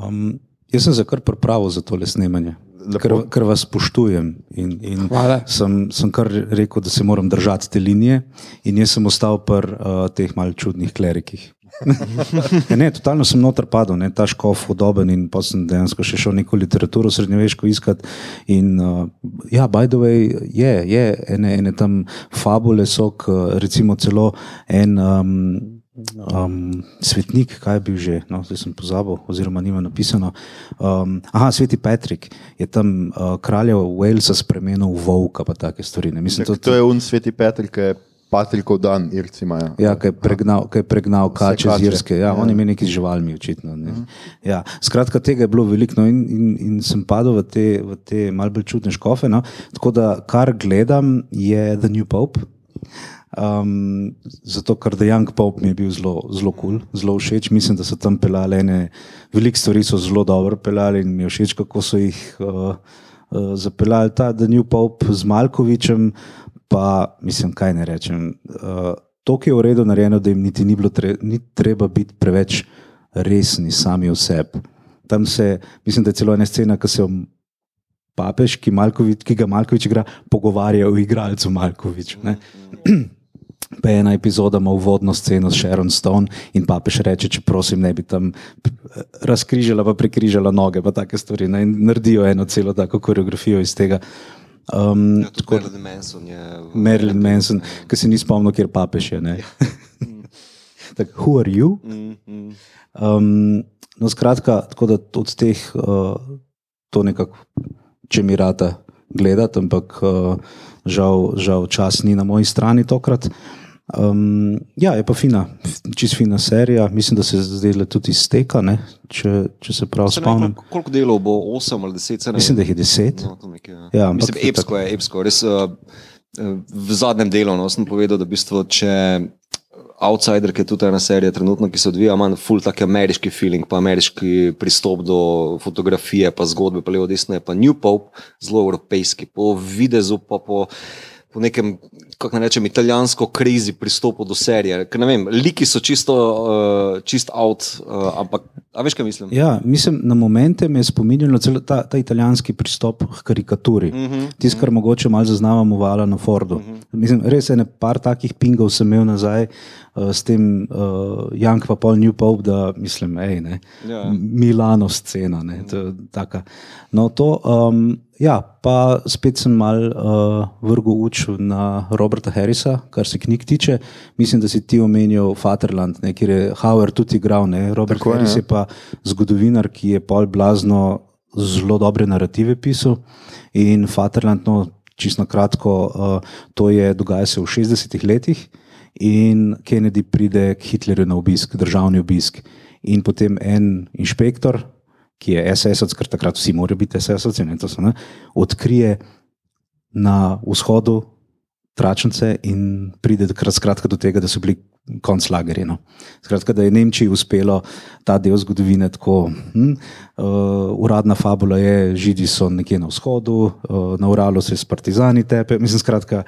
D: Um, jaz sem se kar pripravil za tole snemanje, ker, ker vas spoštujem. In, in
C: Hvala.
D: sem, sem kar rekel, da se moram držati te linije, in jaz sem ostal pri uh, teh malce čudnih klerikih. [laughs] Ja, ne, totalno sem noter padel, ne, ta škof podoben in pa sem dejansko še šel neko literaturo srednjeveško iskati. In, uh, ja, by the way, je, je ene, ene tam fabule so, k, recimo celo en. Um, Um, svetnik, kaj je bil že, no, zdaj sem pozabil, oziroma nima napisano. Um, aha, sveti Patrik je tam uh, kralja Walesa spremenil v volka, pa take stvari. Ne. Mislim,
A: To, to je un sveti Petr, ki je Patrikov dan, Irci imajo.
D: Ja, ki je pregnal, ki je pregnal kače z
A: kače.
D: Irske. Ja,
A: Ja.
D: on je imel neki z živalmi, očitno. Ne. Ja, skratka, tega je bilo veliko no, in, in, in sem padel v te, v te malce čudne škofe. No. Tako da, kar gledam, je The New Pope. Um, zato, ker The Young Pope mi je bil zelo, zelo kul, cool, zelo všeč. Mislim, da so tam pelali ene, veliko stvari so zelo dobro pelali in mi je všeč, kako so jih uh, uh, zapeljali. Ta The New Pope z Malkovičem, pa mislim, kaj ne rečem. Uh, to, ki je v redu narejeno, da jim niti ni bilo tre, ni treba biti preveč resni sami v sebi. Tam se, mislim, da je celo ena scena, ki se o papež, ki, Malkovič, ki ga Malkovič igra, pogovarja o igralcu Malkovič. Ne? Pa je ena epizoda ima uvodno sceno s Sharon Stone in papež reče, če prosim, ne bi tam razkrižala, pa prekrižala noge, pa take stvari. Ne? In naredijo eno celo tako koreografijo iz tega. Um,
B: Ja, tudi Marilyn Manson je.
D: Marilyn Manson, ki se ni spomnil, kjer papež je. ne. [laughs] Tako, who are you?
B: Mm, mm.
D: Um, no, skratka, tako da od teh uh, to nekako, če mi rata gledati, ampak uh, žal, žal čas ni na moji strani tokrat. Um, ja, je pa fina, čist fina serija. Mislim, da se zdaj tudi izteka, ne, če, če se prav
B: Se
D: spomnim.
B: Koliko, koliko delov bo, 8 ali 10? se ne
D: Mislim, da jih je deset.
B: No, to nekaj, ja.
D: Ja,
B: Mislim, epsko je, epsko. Res, uh, v zadnjem delu no, sem povedal, da v bistvu, če Outsider, ki je tudi ena serija, trenutno, ki se odvija, ima ful tak ameriški feeling, pa ameriški pristop do fotografije, pa zgodbe, pa levo desno je pa New Pope, zelo evropejski, po videzu, pa po, po nekem, kako naj rečem, italijansko krizi pristopu do serije. Ker ne vem, liki so čisto, uh, čist out, uh, ampak, a veš, kaj mislim?
D: Ja, mislim, na momente me je spominjalo celo ta, ta italijanski pristop k karikaturi. Uh -huh, Tisto, kar mogoče malo zaznavamo v Alanu Fordu. Uh -huh. mislim, res je, par takih pingov sem imel nazaj uh, s tem uh, Jank pa pol New Pope, da mislim, hej, ne.
B: Ja.
D: Milano scena. Ne, to, je taka. no, to, um, ja, pa spet sem mal uh, vrgel uč na Roberta Harrisa, kar se knjig tiče. Mislim, da si ti omenil Fatherland, ne, kjer je Howard tudi igral. Ne. Robert
A: Tako je,
D: Harris
A: ja.
D: je pa zgodovinar, ki je pol blazno zelo dobre narative pisal. In Fatherland, no, čisto na kratko, uh, to je dogaja se v 60-ih letih. In Kennedy pride k Hitlerju na obisk, državni obisk. In potem en inšpektor, ki je SS-ovc, ker takrat vsi morajo biti SS-ovci, ne, to so, ne, odkrije na vzhodu tračnice in pride skratka do tega, da so bili konclagerji. No. Skratka, da je Nemčiji uspelo ta del zgodovine tako. Hm, uh, uradna fabula je, Židi so nekje na vzhodu, uh, na Uralu se s partizani tepe. Mislim, skratka,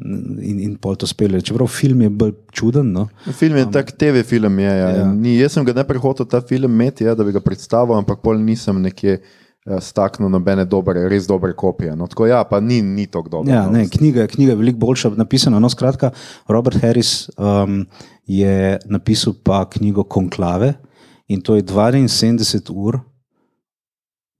D: in, in pol to spele. Čeprav film je bolj čuden. No.
A: Film je tak TV film. Je, ja.
D: Ja.
A: Ni, jaz sem ga najprej hotel ta film imeti, ja, da bi ga predstavil, ampak pol nisem nekje. uh, staknil nobene dobre, res dobre kopije. No, tako ja, pa ni, ni tako dobro.
D: Ja,
A: no.
D: ne, knjiga, knjiga je veliko boljša napisana. No, skratka, Robert Harris um, je napisal pa knjigo Konklave in to je 72 ur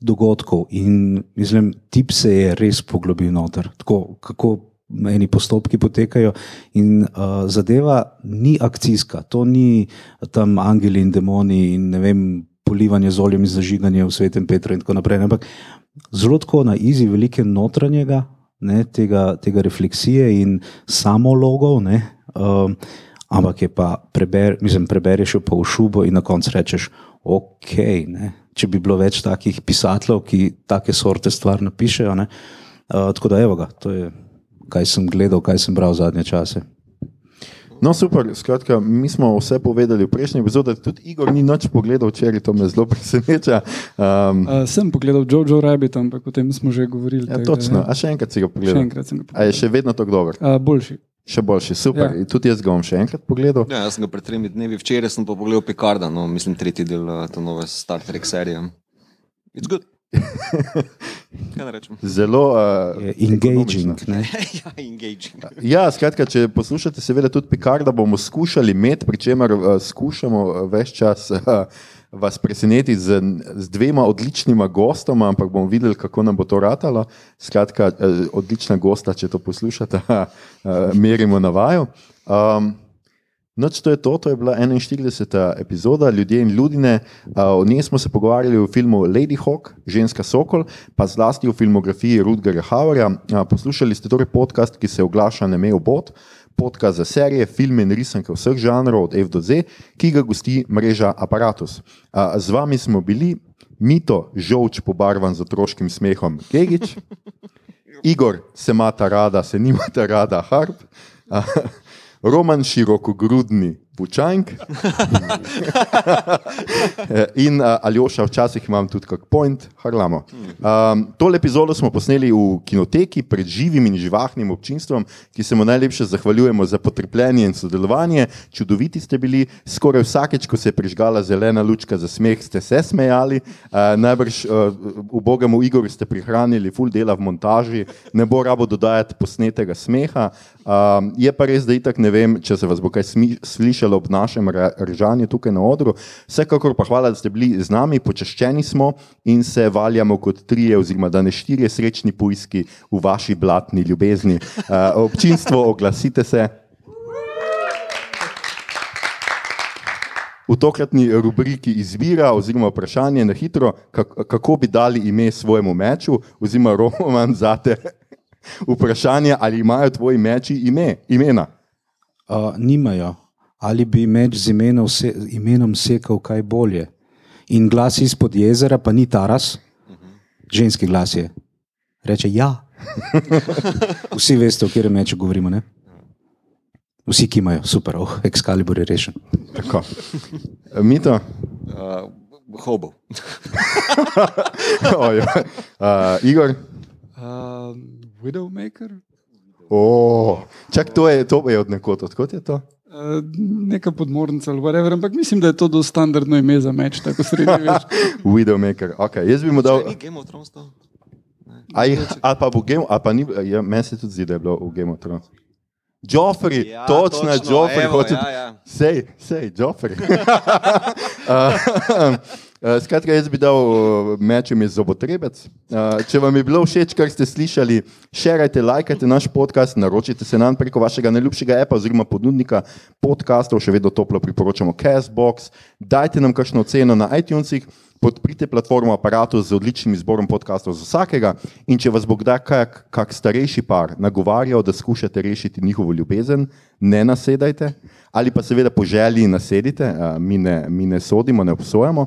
D: dogodkov. In mislim, tip se je res poglobil noter, tako kako eni postopki potekajo. In uh, zadeva ni akcijska, to ni tam angeli in demoni in ne vem. Polivanje z oljem in zažiganje v svetem Petru, in tako naprej. Ampak zelo tako na izi, velike notranjega, ne, tega, tega refleksije in samologov. Ne, um, ampak je pa, preber, mislim, prebereš pa v šubo in na koncu rečeš, ok. Ne, če bi bilo več takih pisateljev, ki take sorte stvari napišejo. Ne, uh, tako da, evo ga, to je, kaj sem gledal, kaj sem bral zadnje čase.
A: No, super, skratka, mi smo vse povedali v prejšnji epizodi, tudi Igor ni nič pogledal, če to me zelo [laughs] preseneča. Um,
C: Uh, sem pogledal Jojo Rabbit, ampak o tem smo že govorili.
A: ja,
C: tako da,
A: točno, a še enkrat si ga
C: Še
A: pogledal.
C: enkrat sem ga
A: A je
C: pogledal.
A: še vedno tako dober,
C: Uh, boljši.
A: še boljši, super.
C: Ja.
A: Ja. Tudi jaz ga bom še enkrat pogledal.
B: Ja, jaz sem ga pred tremi dnevi, včeraj sem pa pogledal Picarda, no, mislim, tretji del uh, te nove Star Trek serije. It's good. [laughs]
A: Zelo uh,
D: engaging. Ne. [laughs]
B: ja, engaging.
A: Ja, skratka, če poslušate, seveda tudi Picarda bomo skušali imeti, pri čemer uh, skušamo več čas uh, vas presenetiti z, z dvema odličnima gostoma, ampak bomo videli, kako nam bo to ratalo. Skratka, uh, odlična gosta, če to poslušate, [laughs] uh, merimo na vaju. Um, Noč to je to, to je bila 41. epizoda Ljudje in ljudine. Uh, o njej smo se pogovarjali v filmu Lady Hawk, Ženska Sokol, pa zlasti v filmografiji Rudgera Hauerja. Uh, poslušali ste torej podcast, ki se oglaša na Mejo Bot, podcast za serije, filme in risanke vseh žanrov od F do Z, ki ga gosti mreža Apparatus. Z vami smo bili Mito, žolč pobarvan z otroškim smehom Gegič, [laughs] Igor, se imata rada, se nimata rada, Harp. Uh, Roman širokogrudni Bučank [laughs] in uh, Aljoša, včasih imam tudi kak point, harlamo. Um, tole epizodo smo posneli v kinoteki pred živim in živahnim občinstvom, ki se mu najlepše zahvaljujemo za potrpljenje in sodelovanje. Čudoviti ste bili, skoraj vsakeč, ko se je prižgala zelena lučka za smeh, ste se smejali. Uh, najbrž uh, ubogemu Igorju ste prihranili full dela v montaži, ne bo rabo dodajati posnetega smeha. Um, je pa res, da itak ne vem, če se vas bo kaj smi, slišalo ob našem re- režanju tukaj na odru. Vsekakor pa hvala, da ste bili z nami, počaščeni smo in se valjamo kot trije, oziroma da ne štirje srečni pujski v vaši blatni ljubezni. Uh, občinstvo, oglasite se. V tokratni rubriki izbira, oziroma vprašanje na hitro, kak- kako bi dali ime svojemu meču, oziroma roman zate. [laughs] Vprašanje, ali imajo tvoji meči ime, imena.
D: Uh, nimajo. Ali bi meč z imenom, se, imenom sekal kaj bolje? In glas izpod jezera, pa ni Taras, ženski glas je. Reče ja. [laughs] Vsi veste, o katerem meču govorimo. Ne? Vsi, ki imajo, super, oh, Excalibur je rešen.
A: Tako. Mito,
B: Uh, hobo. [laughs]
A: Ojo. uh, Igor.
C: Uh, Widowmaker?
A: Oh. Čak, to je, to je od nekod, odkot je to?
C: Uh, neka podmornica ali whatever, ampak mislim, da je to do standardno ime za meč, tako srednji veš. [laughs]
A: Widowmaker. Okay. Jaz bi mu dal.
B: Ni Game of Thrones to?
A: Aj, ali pa bo Game, ali pa ni, ja, meni se tudi zdi, da je bilo v Game of Thrones. Joffrey, ja, točno, točno Joffrey,
B: evo,
A: hoče.
B: ja, ja.
A: Sej, sej, Joffrey. uh, [laughs] [laughs] uh, skratka, jaz bi dal uh, mečem iz zobotrebec. Uh, če vam je bilo všeč, kar ste slišali, šerajte, lajkajte naš podcast, naročite se nam preko vašega najljubšega appa oziroma ponudnika podcastov, še vedno toplo priporočamo Castbox. Dajte nam kakšno oceno na iTunesih. Podprite platformo aparatu z odličnim izborom podkastov za vsakega. In če vas bo kdaj kak, kak starejši par nagovarjal, da skušate rešiti njihovo ljubezen, ne nasedajte. Ali pa seveda po želji nasedite, mi ne, mi ne sodimo, ne obsojamo.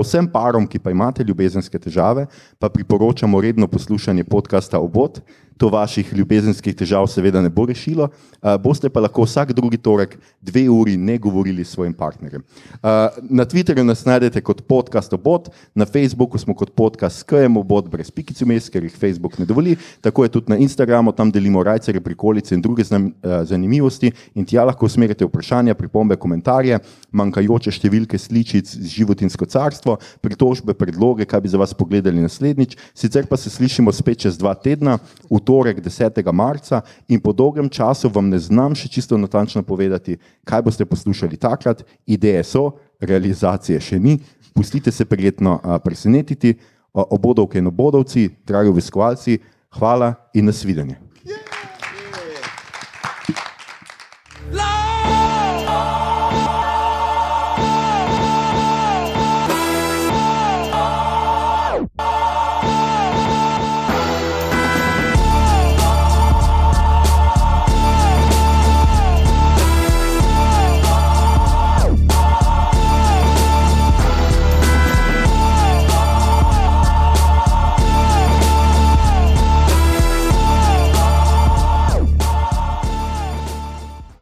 A: Vsem parom, ki pa imate ljubezenske težave, pa priporočamo redno poslušanje podcasta Obot. To vaših ljubezenskih težav seveda ne bo rešilo. Uh, boste pa lahko vsak drugi torek dve uri ne govorili s svojim partnerjem. Uh, na Twitterju nas najdete kot podcast obot, na Facebooku smo kot podcast skajemo obot brez pikice mes, ker jih Facebook ne dovoli. Tako je tudi na Instagramu, tam delimo rajcere, prikolice in druge znam, uh, zanimivosti in tja lahko usmerite vprašanja, pripombe, komentarje, manjkajoče številke sličic z životinsko carstvo, pritožbe, predloge, kaj bi za vas pogledali naslednjič. Sicer pa se slišimo spet čez dva tedna, v torek 10. marca in po dolgem času vam ne znam še čisto natančno povedati, kaj boste poslušali takrat. Ideje so, realizacije še ni, pustite se prijetno a, presenetiti, obodovke in obodovci, dragi obiskovalci, hvala in nasvidenje.